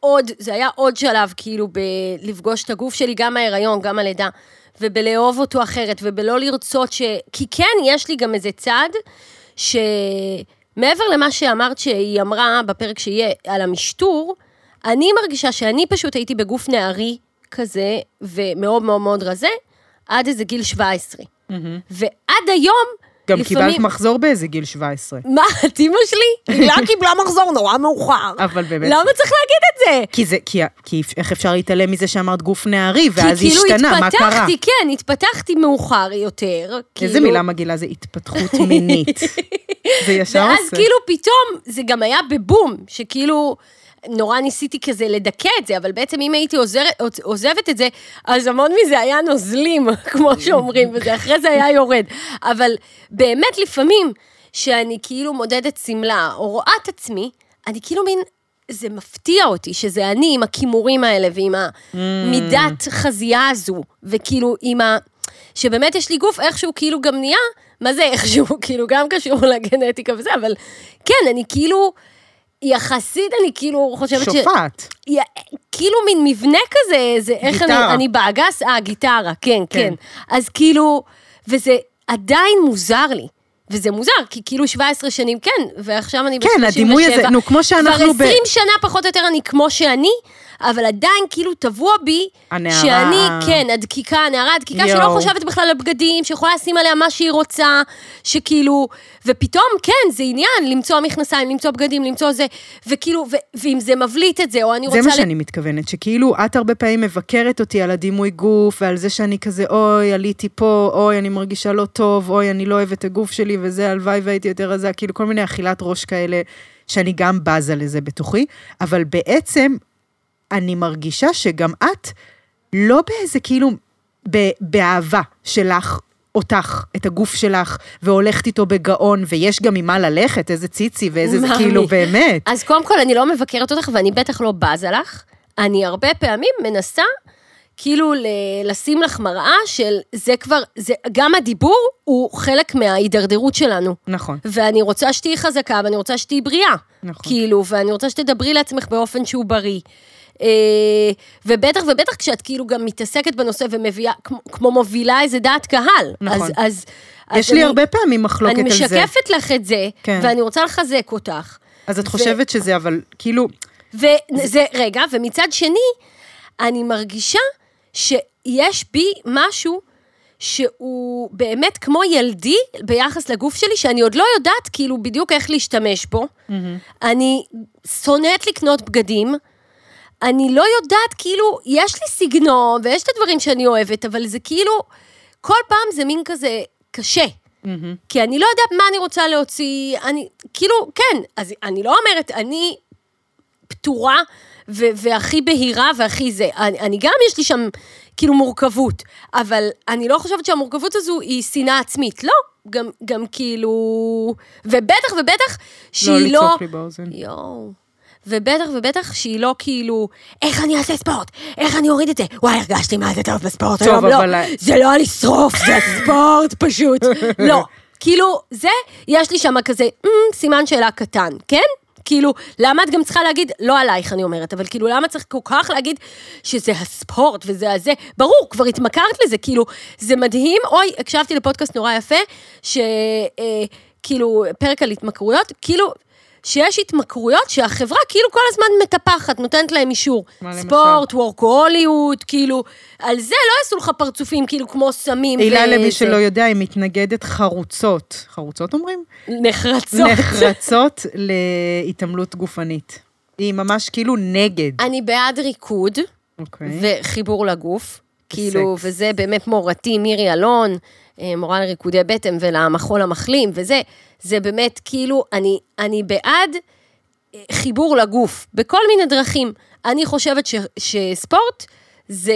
עוד, זה היה עוד שלב, כאילו, בלפגוש את הגוף שלי, גם ההיריון, גם הלידה, ובלאהוב אותו אחרת, ובלא לרצות ש... כי כן, יש לי גם איזה צד, שמעבר למה שאמרת שהיא אמרה בפרק שיהיה על המשטור, אני מרגישה שאני פשוט הייתי בגוף נערי כזה, ומאוד מאוד מאוד רזה, עד איזה גיל 17. ועד היום, גם לפעמים... קיבלת מחזור באיזה גיל 17. מה, את אימא שלי? הילה קיבלה מחזור נורא מאוחר. אבל באמת. למה צריך להגיד את זה? כי זה, כי, כי איך אפשר להתעלם מזה שאמרת גוף נערי, ואז כי כאילו השתנה, מה קרה? התפתחתי, כן, התפתחתי מאוחר יותר. איזה כאילו, מילה מגעילה זה התפתחות מינית. זה ישר ואז עושה. כאילו פתאום, זה גם היה בבום, שכאילו... נורא ניסיתי כזה לדכא את זה, אבל בעצם אם הייתי עוזרת, עוזבת את זה, אז המון מזה היה נוזלים, כמו שאומרים, וזה אחרי זה היה יורד. אבל באמת לפעמים, שאני כאילו מודדת שמלה, או רואה את עצמי, אני כאילו מין, זה מפתיע אותי שזה אני עם הכימורים האלה ועם המידת חזייה הזו, וכאילו עם ה... שבאמת יש לי גוף איכשהו כאילו גם נהיה, מה זה איכשהו? כאילו גם קשור לגנטיקה וזה, אבל כן, אני כאילו, יחסית אני כאילו חושבת ש... שופעת. י- כאילו מין מבנה כזה, זה איך אני, גיטרה. אני באגס, אה, גיטרה, כן, כן. כן. אז כאילו, וזה עדיין מוזר לי. וזה מוזר, כי כאילו 17 שנים כן, ועכשיו אני כן, 37. הדימוי הזה, נו, כמו שאנחנו ב- כבר 20 שנה פחות או יותר אני כמו שאני, אבל עדיין כאילו טבוע בי, הנערה. שאני, כן, הדקיקה, הנערה הדקיקה שלא יואו. חושבת בכלל על בגדים, שיכולה לשים עליה מה שהיא רוצה, שכאילו, ופתאום, כן, זה עניין, למצוא מכנסיים, למצוא בגדים, למצוא זה, וכאילו, ו- ואם זה מבליט את זה, או אני רוצה... זה מה ל- שאני מתכוונת, שכאילו את הרבה פעמים מבקרת אותי על הדימוי גוף, ועל זה שאני כזה, אוי, עליתי פה, אוי, אני מרגישה לא טוב, אוי, אני לא אוהבת את הגוף שלי, וזה, הלוואי והייתי יותר רזה, כאילו כל מיני אכילת ראש כאלה, שאני גם בזה לזה בתוכי, אבל בעצם, אני מרגישה שגם את לא באיזה כאילו, ב- באהבה שלך. אותך, את הגוף שלך, והולכת איתו בגאון, ויש גם עם מה ללכת, איזה ציצי ואיזה זה. כאילו, באמת. אז קודם כל, אני לא מבקרת אותך, ואני בטח לא בזה לך. אני הרבה פעמים מנסה, כאילו, ל- לשים לך מראה של זה כבר, זה, גם הדיבור הוא חלק מההידרדרות שלנו. נכון. ואני רוצה שתהיי חזקה, ואני רוצה שתהיי בריאה. נכון. כאילו, ואני רוצה שתדברי לעצמך באופן שהוא בריא. אה, ובטח ובטח כשאת כאילו גם מתעסקת בנושא ומביאה, כמו, כמו מובילה איזה דעת קהל. נכון. אז, אז, אז יש לי אני- הרבה פעמים מחלוקת אני על זה. משקפת לך את זה, כן. ואני רוצה לחזק אותך. אז את חושבת שזה, אבל כאילו, וזה, רגע, ומצד שני, אני מרגישה שיש בי משהו שהוא באמת כמו ילדי ביחס לגוף שלי, שאני עוד לא יודעת כאילו בדיוק איך להשתמש בו. אני שונאת לקנות בגדים. אני לא יודעת, כאילו, יש לי סגנון, ויש את הדברים שאני אוהבת, אבל זה כאילו, כל פעם זה מין כזה קשה. כי אני לא יודעת מה אני רוצה להוציא, אני, כאילו, כן, אז אני לא אומרת, אני פתורה ו- והכי בהירה והכי זה. אני, אני גם, יש לי שם כאילו מורכבות, אבל אני לא חושבת שהמורכבות הזו היא שנאה עצמית. לא, גם, גם כאילו... ובטח ובטח שהיא לא... לצעוק לי באוזן. יואו. ובטח ובטח שהיא לא כאילו, איך אני אעשה ספורט? איך אני אוריד את זה? וואי, הרגשתי מה זה טוב בספורט טוב, היום. אבל- לא, זה לא לשרוף, זה ספורט פשוט. לא. כאילו, זה, יש לי שם כזה, "אמ, סימן שאלה קטן, כן? כאילו, למה את גם צריכה להגיד, לא עלייך אני אומרת, אבל כאילו, למה צריך כל כך להגיד שזה הספורט וזה הזה? ברור, כבר התמכרת לזה, כאילו, זה מדהים. אוי, הקשבתי לפודקאסט נורא יפה, שכאילו, פרק על התמכרויות, כאילו, שיש התמכרויות שהחברה כאילו כל הזמן מטפחת, נותנת להם אישור. מה למשל? ספורט, וורקוהוליות, כאילו, על זה לא יעשו לך פרצופים, כאילו, כמו סמים הילה, למי. שלא יודע, היא מתנגדת חרוצות. חרוצות אומרים? נחרצות. נחרצות להתעמלות גופנית. היא ממש כאילו נגד. אני בעד ריקוד אוקיי. וחיבור לגוף. כאילו, סקס. וזה באמת מורתי, מירי אלון, מורה לריקודי בטן ולמחול המחלים, וזה, זה באמת כאילו, אני, אני בעד אה, חיבור לגוף, בכל מיני דרכים. אני חושבת ש, שספורט זה,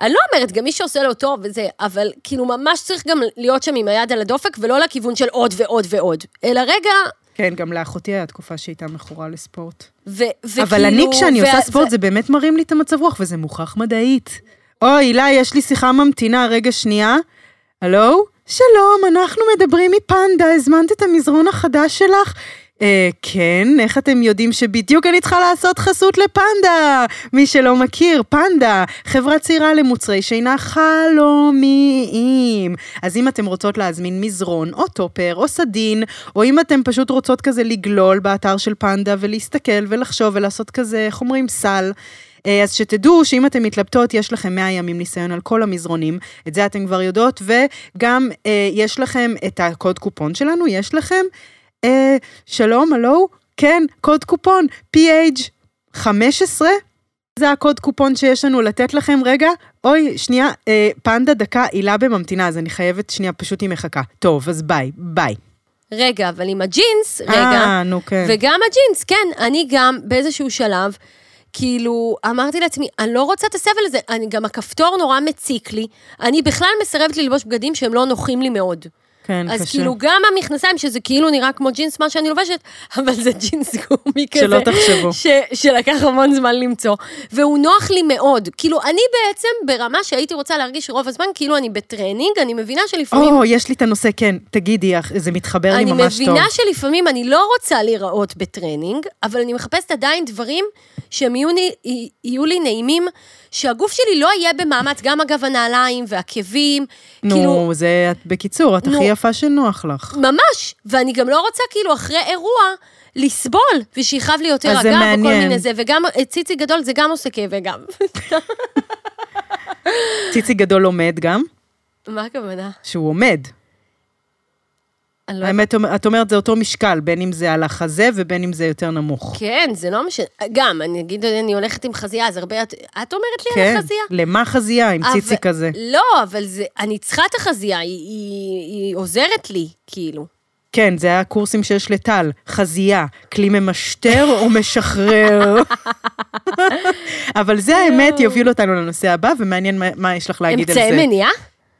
אני לא אומרת, גם מי שעושה לו טוב וזה, אבל כאילו ממש צריך גם להיות שם עם היד על הדופק, ולא לכיוון של עוד ועוד ועוד, אלא רגע, כן, גם לאחותי היה תקופה שהייתה מכורה לספורט. ו, וכאילו... אבל אני, כשאני ו- עושה ספורט, ו- זה באמת מרים לי את המצב רוח, וזה מוכח מדעית. אוי, הילה, יש לי שיחה ממתינה, רגע, שנייה. הלו? שלום, אנחנו מדברים מפנדה, הזמנת את המזרון החדש שלך? אה, כן, איך אתם יודעים שבדיוק אני צריכה לעשות חסות לפנדה? מי שלא מכיר, פנדה, חברה צעירה למוצרי שינה חלומיים. אז אם אתם רוצות להזמין מזרון, או טופר, או סדין, או אם אתם פשוט רוצות כזה לגלול באתר של פנדה ולהסתכל ולחשוב ולעשות כזה, איך אומרים, סל. אה, אז שתדעו שאם אתן מתלבטות, יש לכם 100 ימים ניסיון על כל המזרונים, את זה אתן כבר יודעות, וגם אה, יש לכם את הקוד קופון שלנו, יש לכם? אה, שלום, הלו? כן, קוד קופון, PH 15? זה הקוד קופון שיש לנו לתת לכם. רגע, אוי, שנייה, אה, פנדה דקה, הילה בממתינה, אז אני חייבת, שנייה, פשוט היא מחכה. טוב, אז ביי, ביי. רגע, אבל עם הג'ינס, רגע, אה, נו כן. וגם הג'ינס, כן, אני גם באיזשהו שלב, כאילו, אמרתי לעצמי, אני לא רוצה את הסבל הזה, אני, גם הכפתור נורא מציק לי, אני בכלל מסרבת ללבוש בגדים שהם לא נוחים לי מאוד. כן, אז קשה. כאילו, גם המכנסיים, שזה כאילו נראה כמו ג'ינס, מה שאני לובשת, אבל זה ג'ינס גומי כזה. שלא תחשבו. ש, שלקח המון זמן למצוא. והוא נוח לי מאוד. כאילו, אני בעצם ברמה שהייתי רוצה להרגיש רוב הזמן, כאילו אני בטרנינג, אני מבינה שלפעמים... או, יש לי את הנושא, כן, תגידי, זה מתחבר לי אני ממש טוב. מבינה שלפעמים אני לא רוצה להיראות בטרנינג, אבל אני מחפשת עדיין דברים שהם יהיו, יהיו לי נעימים, שהגוף שלי לא יהיה במאמץ, גם אגב הנעליים והעקבים, נו, כאילו, זה, בקיצור, את נו. הכי יפה שנוח לך. ממש, ואני גם לא רוצה כאילו אחרי אירוע לסבול, ושיכאב לי יותר הגב וכל. מיני זה, וגם אה, ציצי גדול זה גם עושה כאבי גב. ציצי גדול עומד גם, מה הכוונה? שהוא עומד. לא האמת, את אומרת, זה אותו משקל, בין אם זה על החזה ובין אם זה יותר נמוך. כן, זה לא משנה. גם, אני אגיד, אני הולכת עם חזייה, אז הרבה... את את אומרת לי כן, על החזייה? למה חזייה עם ציצי אבל- כזה? לא, אבל זה, אני צריכה את החזייה, היא, היא, היא עוזרת לי, כאילו. כן, זה הקורסים שיש לטל. חזייה, כלי ממשטר או משחרר. אבל זה האמת יוביל אותנו לנושא הבא, ומעניין מה- מה יש לך להגיד על זה. אמצעי מניעה?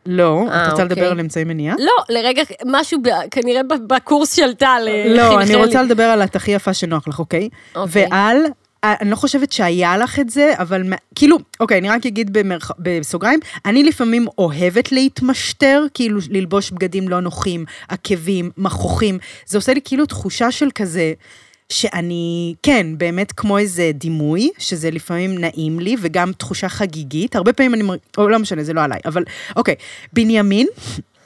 לא, אה, את רוצה אוקיי. לדבר על אמצעי מניעה? לא, לרגע, משהו, כנראה בקורס של טל אה, לא, אני רוצה. לדבר על את הכי יפה שנוח לך, אוקיי? אוקיי. ועל, אה, אני לא חושבת שהיה לך את זה, אבל כאילו, אוקיי, אני רק אגיד במרח... בסוגריים, אני לפעמים אוהבת להתמשטר, כאילו ללבוש בגדים לא נוחים, עקבים, מכוחים. זה עושה לי כאילו תחושה של כזה, שאני, כן, באמת כמו איזה דימוי, שזה לפעמים נעים לי, וגם תחושה חגיגית. הרבה פעמים אני מרגישה, או לא משנה, זה לא עליי, אבל אוקיי. בנימין,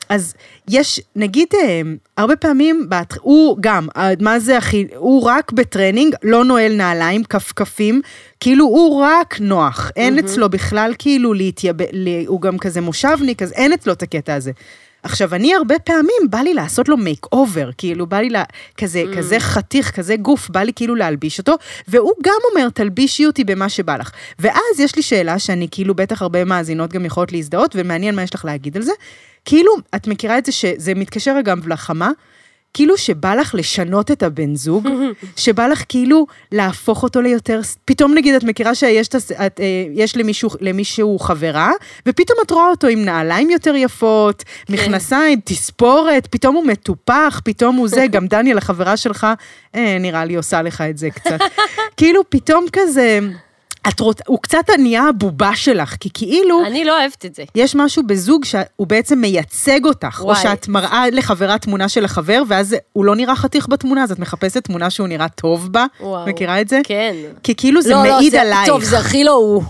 אז יש, נגיד, אה, הרבה פעמים. הוא גם, אה, מה זה הכי, הוא רק בטרנינג, לא נועל נעליים, כפכפים, כאילו הוא רק נוח, אין אצלו בכלל כאילו להתייבא, הוא גם כזה מושבניק, אז אין אצלו את הקטע הזה. עכשיו, אני הרבה פעמים, בא לי לעשות לו makeover, כאילו, בא לי לה, כזה, mm. כזה חתיך, כזה גוף, בא לי כאילו להלביש אותו, והוא גם אומר, תלבישי אותי במה שבא לך. ואז יש לי שאלה שאני, כאילו, בטח הרבה מאזינות גם יכולות להזדהות, ומעניין מה יש לך להגיד על זה. כאילו, את מכירה את זה שזה מתקשר אגב לחמה, כאילו שבא לך לשנות את הבן זוג, שבא לך כאילו להפוך אותו ליותר, פתאום נגיד את מכירה שיש את הס- את, אה, יש למישהו, למישהו חברה, ופתאום את רואה אותו עם נעליים יותר יפות, מכנסיים, תספורת, פתאום הוא מטופח, פתאום הוא זה, גם דניאל, החברה שלך, אה, נראה לי עושה לך את זה קצת. כאילו פתאום כזה, את רוצ... הוא קצת נהיה הבובה שלך, כי כאילו... אני לא אוהבת את זה. יש משהו בזוג שהוא בעצם מייצג אותך, וואי. או שאת מראה לחברה תמונה של החבר, ואז הוא לא נראה חתיך בתמונה, אז את מחפשת תמונה שהוא נראה טוב בה. וואו. מכירה את זה? כן. כי כאילו זה לא, לא, מעיד זה- עלייך. טוב, זה הכי לא הוא.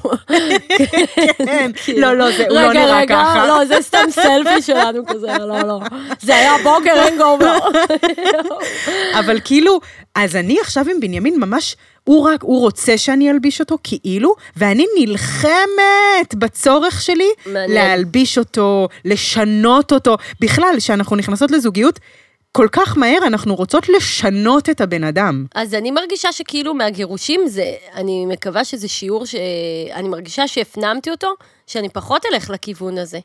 כן. לא, לא, זה, הוא לא רגע, נראה רגע, ככה. לא, זה סתם סלפי שלנו כזה, לא, לא. זה היה בוקר, אין גובר. אבל כאילו, אז אני עכשיו עם בנימין ממש, הוא רק, הוא רוצה שאני אלביש אותו כאילו, ואני נלחמת בצורך שלי מעניין. להלביש אותו, לשנות אותו. בכלל, כשאנחנו נכנסות לזוגיות, כל כך מהר אנחנו רוצות לשנות את הבן אדם. אז אני מרגישה שכאילו מהגירושים זה, אני מקווה שזה שיעור שאני מרגישה שהפנמתי אותו, שאני פחות אלך לכיוון הזה.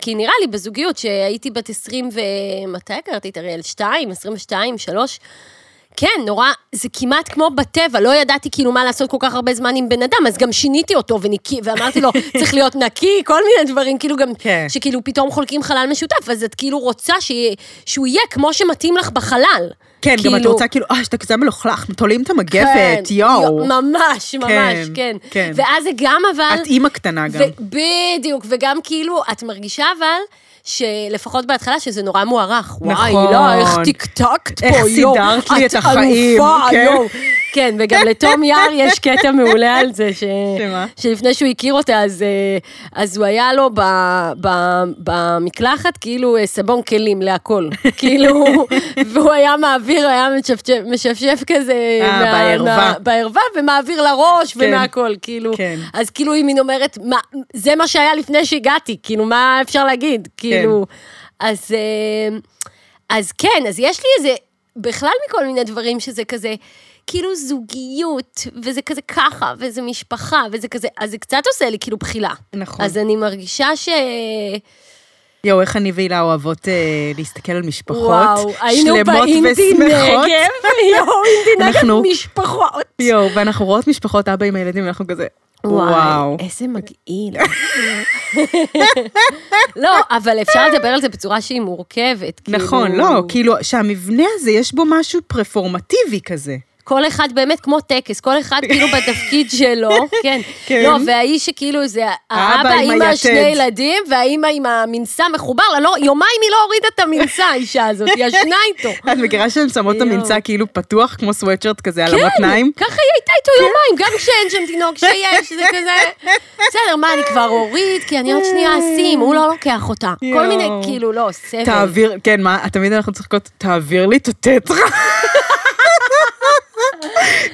כי נראה לי בזוגיות שהייתי בת 20 ו... מתי הכרתי את אריאל? 2, 22, 3? כן, נורא, זה כמעט כמו בטבע, לא ידעתי כאילו מה לעשות כל כך הרבה זמן עם בן אדם, אז גם שיניתי אותו וניקי, ואמרתי לו, צריך להיות נקי, כל מיני דברים, כאילו גם, כן. שכאילו פתאום חולקים חלל משותף, אז את כאילו רוצה שיהיה- שהוא יהיה כמו שמתאים לך בחלל. כן, גם את כאילו- רוצה כאילו, אה, שאתה כזה מלוכלך, תולים את כן, המגפת, יואו. ממש, ממש, כן, כן. כן. ואז זה גם אבל... את אימא קטנה גם. ו- בדיוק, וגם כאילו, את מרגישה אבל... שלפחות בהתחלה שזה נורא מוערך. וואי, נכון. לא, איך טקטקת פה, איך יואו. סידרת לי את החיים, את אלופה, כן. יואו. כן, וגם לתום יער יש קטע מעולה על זה, ש... שמה? שלפני שהוא הכיר אותה, אז, אה, אז הוא היה לו ב, ב, במקלחת כאילו אה, סבון כלים להכל. כאילו, והוא היה מעביר, היה משפשף, משפשף כזה. אה, בערווה. בערווה, ומעביר לראש כן. ומהכל, כאילו. כן. אז כאילו היא מין אומרת, מה, זה מה שהיה לפני שהגעתי, כאילו, מה אפשר להגיד? כאילו, אז, אה, אז כן, אז יש לי איזה, בכלל מכל מיני דברים שזה כזה, כאילו זוגיות, וזה כזה ככה, וזה משפחה, וזה כזה, אז זה קצת עושה לי כאילו בחילה. נכון. אז אני מרגישה ש... יואו, איך אני והילה אוהבות אה, להסתכל על משפחות וואו, היינו שלמות באינדי. נגב, יואו, אינדי נגב משפחות. יואו, ואנחנו רואות משפחות אבא עם הילדים, ואנחנו כזה, וואו. וואו, איזה מגעיל. לא, אבל אפשר לדבר על זה בצורה שהיא מורכבת. כאילו- נכון, לא, כאילו, שהמבנה הזה, יש בו משהו פרפורמטיבי כזה. כל אחד באמת כמו טקס, כל אחד כאילו בתפקיד שלו, כן. כן. לא, והאיש שכאילו זה האבא עם היתד. השני ילדים, והאימא עם המנסה מחובר לה, לא, יומיים היא לא הורידה את המנסה, האישה הזאת, היא ישנה איתו. את מכירה שהן שמות את. הממצא כאילו פתוח, כמו סוואטשרט כזה על כן, המותניים? ככה היא הייתה איתו יומיים, גם כשאין שם תינוק, כשיש, זה כזה... בסדר, מה, אני כבר אוריד, כי אני עוד שנייה אשים, הוא לא לוקח אותה. כל. מיני, כאילו, לא, סבל. תעביר, כן, מה, תמיד אנחנו צוחקות, תעביר לי את הטטרה.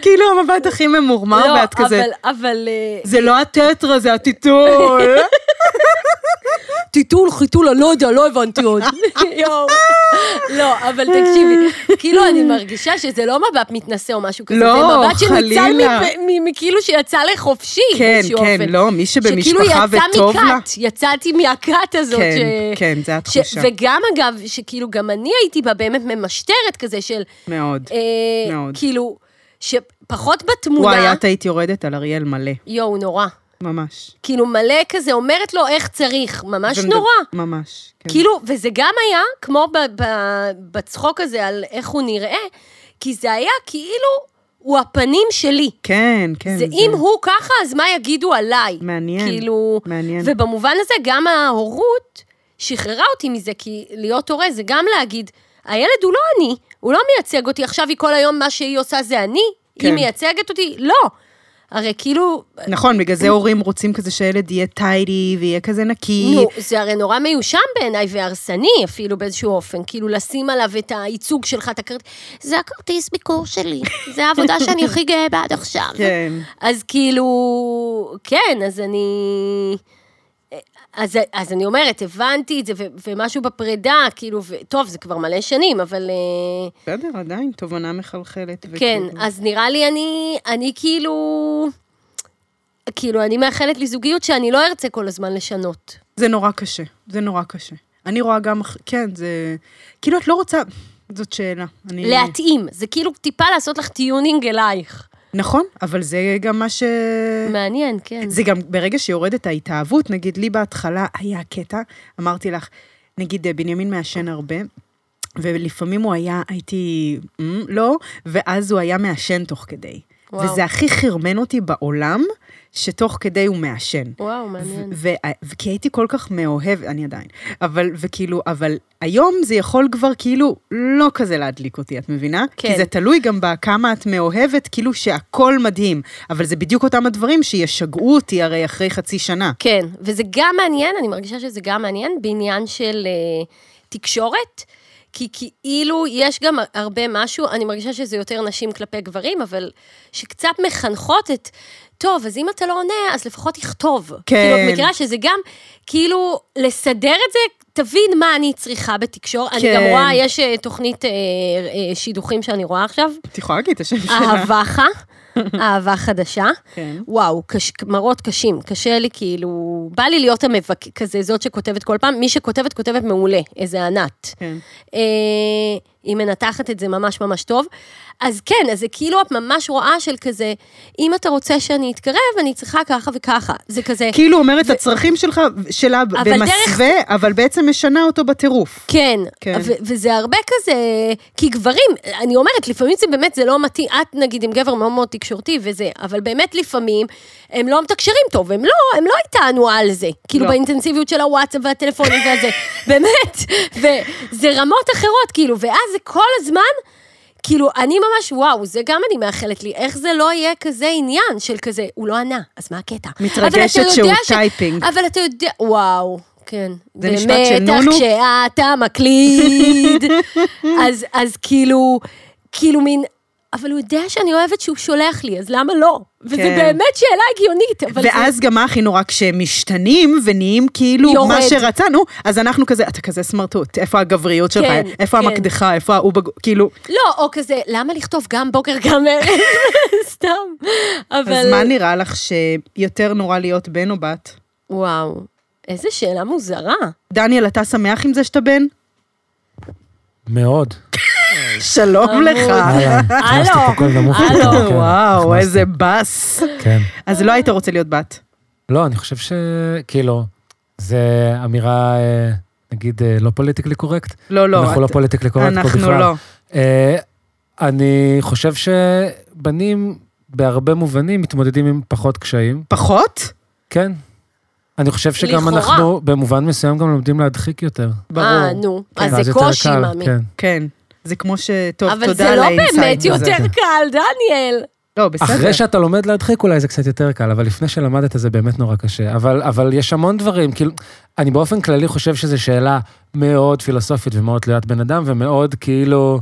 כאילו המבט הכי ממורמר, לא, ואת כזה, אבל, אבל... אה, זה לא הטטרה, זה הטיטול. טיטול, חיתול, אני לא יודע, לא הבנתי עוד. יואו. לא, אבל תקשיבי, כאילו אני מרגישה שזה לא מבט מתנשא או משהו כזה, לא, זה מבט שניצל מכאילו שיצא לחופשי כן, כן. לא, מי שבמשפחה שכאילו וטוב לה. יצא מכת, יצאתי מהכת הזאת. כן, כן, זה התחושה. וגם אגב, שכאילו גם אני הייתי בה באמת ממשטרת כזה של, מאוד, אה, מאוד. כאילו, שפחות בתמונה, וואי, את היית יורדת על אריאל מלא, יואו, נורא. ממש. כאילו מלא כזה, אומרת לו איך צריך, ממש ומד- נורא. ממש, כן. כאילו, וזה גם היה, כמו ב- ב- בצחוק הזה על איך הוא נראה, כי זה היה כאילו, הוא הפנים שלי. כן, כן. זה אם הוא ככה, אז מה יגידו עליי? מעניין, כאילו, מעניין. ובמובן הזה, גם ההורות שחררה אותי מזה, כי להיות הורה זה גם להגיד, הילד הוא לא אני, הוא לא מייצג אותי, עכשיו היא כל היום, מה שהיא עושה זה אני? כן. היא מייצגת אותי? לא. הרי כאילו, נכון, בגלל זה הורים רוצים כזה שילד יהיה טיידי ויהיה כזה נקי. נו, זה הרי נורא מיושן בעיניי והרסני אפילו באיזשהו אופן. כאילו לשים עליו את הייצוג שלך, את הכרטיס, זה הכרטיס ביקור שלי, זה העבודה שאני הכי גאה בה עד עכשיו. כן. אז כאילו, כן, אז אני... אז, אז אני אומרת, הבנתי את זה, ו, ומשהו בפרידה, כאילו, ו, טוב, זה כבר מלא שנים, אבל... אה, בסדר, עדיין, תובנה מחלחלת. כן, וכאילו- אז נראה לי אני, אני כאילו... כאילו, אני מאחלת לי זוגיות שאני לא ארצה כל הזמן לשנות. זה נורא קשה, זה נורא קשה. אני רואה גם, כן, זה... כאילו, את לא רוצה... זאת שאלה. אני... להתאים, זה כאילו טיפה לעשות לך tuning אלייך. נכון, אבל זה גם מה ש... מעניין, כן. זה גם ברגע שיורדת ההתאהבות, נגיד לי בהתחלה היה קטע, אמרתי לך, נגיד אה, בנימין מעשן הרבה, ולפעמים הוא היה, הייתי, "מ, לא, ואז הוא היה מעשן תוך כדי. וואו. וזה הכי חרמן אותי בעולם, שתוך כדי הוא מעשן. וואו, מעניין. וכי הייתי כל כך מאוהב, אני עדיין, אבל, וכאילו, אבל היום זה יכול כבר כאילו לא כזה להדליק אותי, את מבינה? כן. כי זה תלוי גם בכמה את מאוהבת, כאילו שהכל מדהים, אבל זה בדיוק אותם הדברים שישגעו אותי הרי אחרי חצי שנה. כן, וזה גם מעניין, אני מרגישה שזה גם מעניין בעניין של uh, תקשורת, כי כאילו יש גם הרבה משהו, אני מרגישה שזה יותר נשים כלפי גברים, אבל שקצת מחנכות את, טוב, אז אם אתה לא עונה, אז לפחות תכתוב. כן. כאילו, את מכירה שזה גם, כאילו, לסדר את זה, תבין מה אני צריכה בתקשורת. אני כן. גם רואה, יש אה, תוכנית אה, אה, שידוכים שאני רואה עכשיו, את יכולה להגיד את השם שלה. אהבכה, אהבה חדשה. כן. וואו, קש, מראות קשים, קשה לי כאילו, בא לי להיות המבק... כזה, זאת שכותבת כל פעם, מי שכותבת, כותבת מעולה, איזה ענת. כן. אה, היא מנתחת את זה ממש ממש טוב. אז כן, אז זה כאילו את ממש רואה של כזה, אם אתה רוצה שאני אתקרב, אני צריכה ככה וככה. זה כזה, כאילו אומרת הצרכים שלך, שלה אבל במסווה, אבל בעצם משנה אותו בטירוף. כן, כן. ו- וזה הרבה כזה, כי גברים, אני אומרת, לפעמים זה באמת, זה לא מתאים, את נגיד עם גבר מאוד מאוד תקשורתי וזה, אבל באמת לפעמים הם לא מתקשרים טוב, הם לא, הם לא איתנו על זה, כאילו לא. באינטנסיביות של הוואטסאפ והטלפונים והזה, באמת, וזה רמות אחרות, כאילו, ואז זה כל הזמן, כאילו, אני ממש, וואו, זה גם אני מאחלת לי, איך זה לא יהיה כזה עניין של כזה, הוא לא ענה, אז מה הקטע? מתרגשת שהוא ש- typing. אבל אתה יודע, וואו, כן. זה משפט של במתח נונו? כשאתה מקליד. אז, אז כאילו, כאילו מין, אבל הוא יודע שאני אוהבת שהוא שולח לי, אז למה לא? וזו כן. באמת שאלה הגיונית, אבל זה... ואז גם מה הכי נורא, כשהם משתנים ונהיים כאילו יורד. מה שרצנו, אז אנחנו כזה, אתה כזה סמרטוט, איפה הגבריות שלך, כן, איפה כן. המקדחה, איפה ההוא, בג- כאילו, לא, או כזה, למה לכתוב גם בוקר, גם ערב? סתם. אבל... אז מה נראה לך שיותר נורא להיות בן או בת? וואו, איזה שאלה מוזרה. דניאל, אתה שמח עם זה שאתה בן? מאוד. שלום לך. הלו. יותר, כן, וואו. איזה באסה. כן. אז לא היית רוצה להיות בת. לא, אני חושב שכאילו, זה אמירה, אה, נגיד, אה, לא politically correct. לא, לא. אנחנו לא politically correct פה בכלל. אנחנו לא. אה, אני חושב שבנים, בהרבה מובנים, מתמודדים עם פחות קשיים. פחות? כן. אני חושב שגם לכאורה. אנחנו, במובן מסוים, גם לומדים להדחיק יותר. ברור. אה, נו, אז ואז זה קושי, קל, מאמי. כן. כן. זה כמו ש... טוב, אבל תודה זה על לא ה insight. באמת הזה. יותר קל, דניאל. לא, בסדר. אחרי שאתה לומד להדחיק אולי זה קצת יותר קל, אבל לפני שלמדת זה באמת נורא קשה. אבל, אבל יש המון דברים, כאילו, אני באופן כללי חושב שזו שאלה מאוד פילוסופית ומאוד תלוית בן אדם, ומאוד כאילו,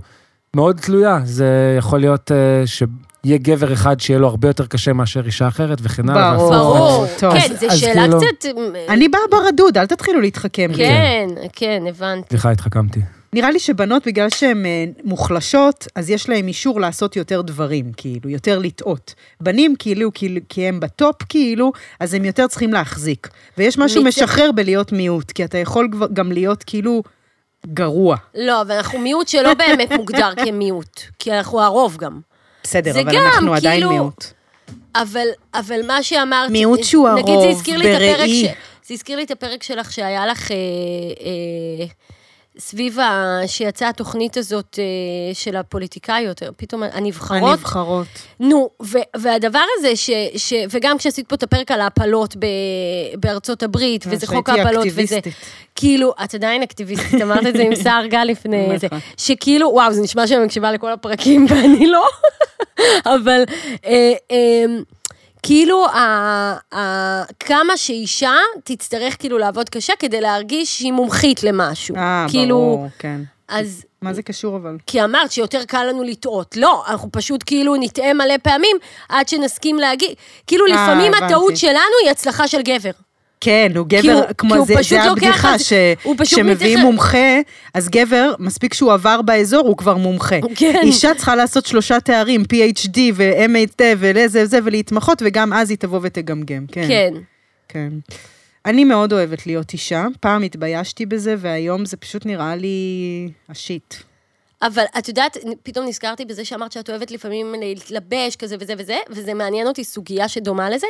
מאוד תלויה. זה יכול להיות uh, שיהיה גבר אחד שיהיה לו הרבה יותר קשה מאשר אישה אחרת וכן הלאה. ברור. ברור. טוב. כן, אז- זו אז שאלה כאילו- קצת... אני באה ברדוד, אל תתחילו להתחכם. כן, כן, הבנתי. סליחה, התחכמתי. נראה לי שבנות, בגלל שהן אה, מוחלשות, אז יש להן אישור לעשות יותר דברים, כאילו, יותר לטעות. בנים, כאילו, כאילו, כי הם בטופ, כאילו, אז הם יותר צריכים להחזיק. ויש משהו מצ- משחרר בלהיות מיעוט, כי אתה יכול גם להיות, כאילו, גרוע. לא, אבל אנחנו מיעוט שלא באמת מוגדר כמיעוט, כי אנחנו הרוב גם. בסדר, אבל גם, אנחנו עדיין כאילו, מיעוט. אבל, אבל מה שאמרת... מיעוט שהוא נגיד, זה הרוב, הזכיר לי את הפרק. ש... זה הזכיר לי את הפרק שלך שהיה לך... אה, אה, סביב ה... שיצאה התוכנית הזאת אה, של הפוליטיקאיות, פתאום הנבחרות. הנבחרות. נו, ו- והדבר הזה, ש- ש- וגם כשעשית פה את הפרק על ההפלות ב- בארצות הברית, וזה חוק ההפלות וזה. כאילו, את עדיין אקטיביסטית, אמרת את זה עם סער גל לפני זה, נכון. שכאילו, וואו, זה נשמע שאני מקשיבה לכל הפרקים ואני לא, אבל אה, אה, כאילו, ה- ה- כמה שאישה תצטרך כאילו לעבוד קשה כדי להרגיש שהיא מומחית למשהו. אה, כאילו, ברור, כן. אז מה זה קשור אבל? כי אמרת שיותר קל לנו לטעות. לא, אנחנו פשוט כאילו נטעה מלא פעמים עד שנסכים להגיד. כאילו אה, לפעמים הבנתי. הטעות שלנו היא הצלחה של גבר. כן, הוא גבר, הוא- כמו זה, זה הבדיחה, ש- שמביאים מתייחס- מומחה, אז גבר, מספיק שהוא עבר באזור, הוא כבר מומחה. כן. אישה צריכה לעשות שלושה תארים, PhD ו-MHD ולזה וזה, ולהתמחות, וגם אז היא תבוא ותגמגם, כן. כן. כן. אני מאוד אוהבת להיות אישה, פעם התביישתי בזה, והיום זה פשוט נראה לי השיט. אבל את יודעת, פתאום נזכרתי בזה שאמרת שאת אוהבת לפעמים להתלבש כזה וזה וזה, וזה מעניין אותי סוגיה שדומה לזה,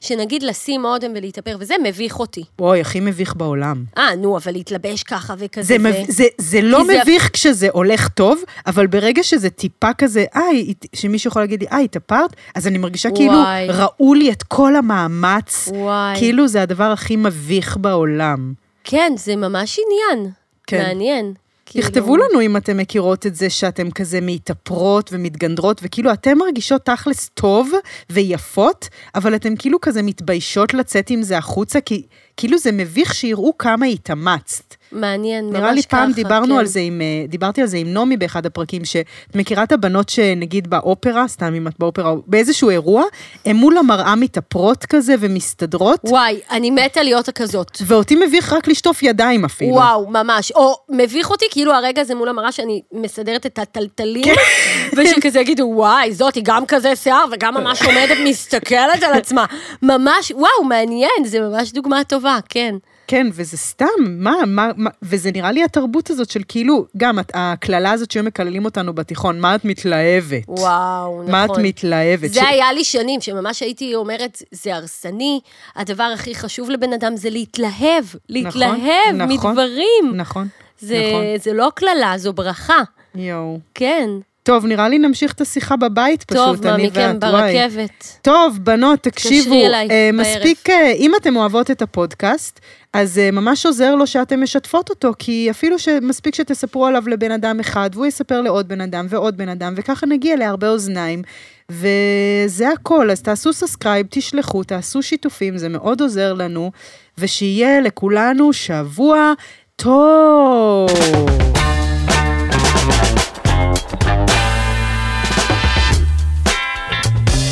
שנגיד לשים אודם ולהתאפר וזה מביך אותי. אוי, הכי מביך בעולם. אה, נו, אבל להתלבש ככה וכזה. זה, מב... זה, זה לא כי זה- מביך כשזה הולך טוב, אבל ברגע שזה טיפה כזה, איי, שמישהו יכול להגיד לי, איי, התאפרת, אז אני מרגישה כאילו וואי. ראו לי את כל המאמץ, וואי. כאילו זה הדבר הכי מביך בעולם. כן, זה ממש עניין. כן. מעניין. כאילו- תכתבו לנו אם אתם מכירות את זה שאתם כזה מתאפרות ומתגנדרות, וכאילו אתם מרגישות תכלס טוב ויפות, אבל אתם כאילו כזה מתביישות לצאת עם זה החוצה, כי כאילו זה מביך שיראו כמה התאמצת. מעניין, ממש ככה. נראה לי פעם דיברנו כן. על זה עם, אה, דיברתי על זה עם נעמי באחד הפרקים, שאת מכירה את הבנות שנגיד באופרה, סתם אם את באופרה, או באיזשהו אירוע, הן מול המראה מתאפרות כזה ומסתדרות, וואי, אני מתה להיות כזאת. ואותי מביך רק לשטוף ידיים אפילו. וואו, ממש. או מביך אותי, כאילו הרגע הזה מול המראה שאני מסדרת את הטלטלים, ושכזה יגידו, וואי, זאתי גם כזה שיער, וגם ממש עומדת, מסתכלת על עצמה. ממש, וואו, מעניין, זה ממש דוגמה טובה, כן. כן, וזה סתם, מה, מה, מה, וזה נראה לי התרבות הזאת של כאילו, גם הקללה הזאת שהיו מקללים אותנו בתיכון, מה את מתלהבת? וואו, נכון. מה את מתלהבת? זה ש- היה לי שנים, שממש הייתי אומרת, זה הרסני, הדבר הכי חשוב לבן אדם זה להתלהב, להתלהב נכון. מדברים. נכון, זה, נכון. זה לא קללה, זו ברכה, יואו. כן. טוב, נראה לי נמשיך את השיחה בבית פשוט, טוב, מה אני מכם ואת, וואי. ברכבת. טוב, בנות, תקשיבו, תתקשרי אליי אה, בערב. מספיק, אה, אם אתם אוהבות את הפודקאסט, אז אה, ממש עוזר לו שאתם משתפות אותו, כי אפילו שמספיק שתספרו עליו לבן אדם אחד, והוא יספר לעוד בן אדם ועוד בן אדם, וככה נגיע להרבה אוזניים, וזה הכל, אז תעשו subscribe, תשלחו, תעשו שיתופים, זה מאוד עוזר לנו, ושיהיה לכולנו שבוע טוב.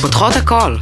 פותחות הכל.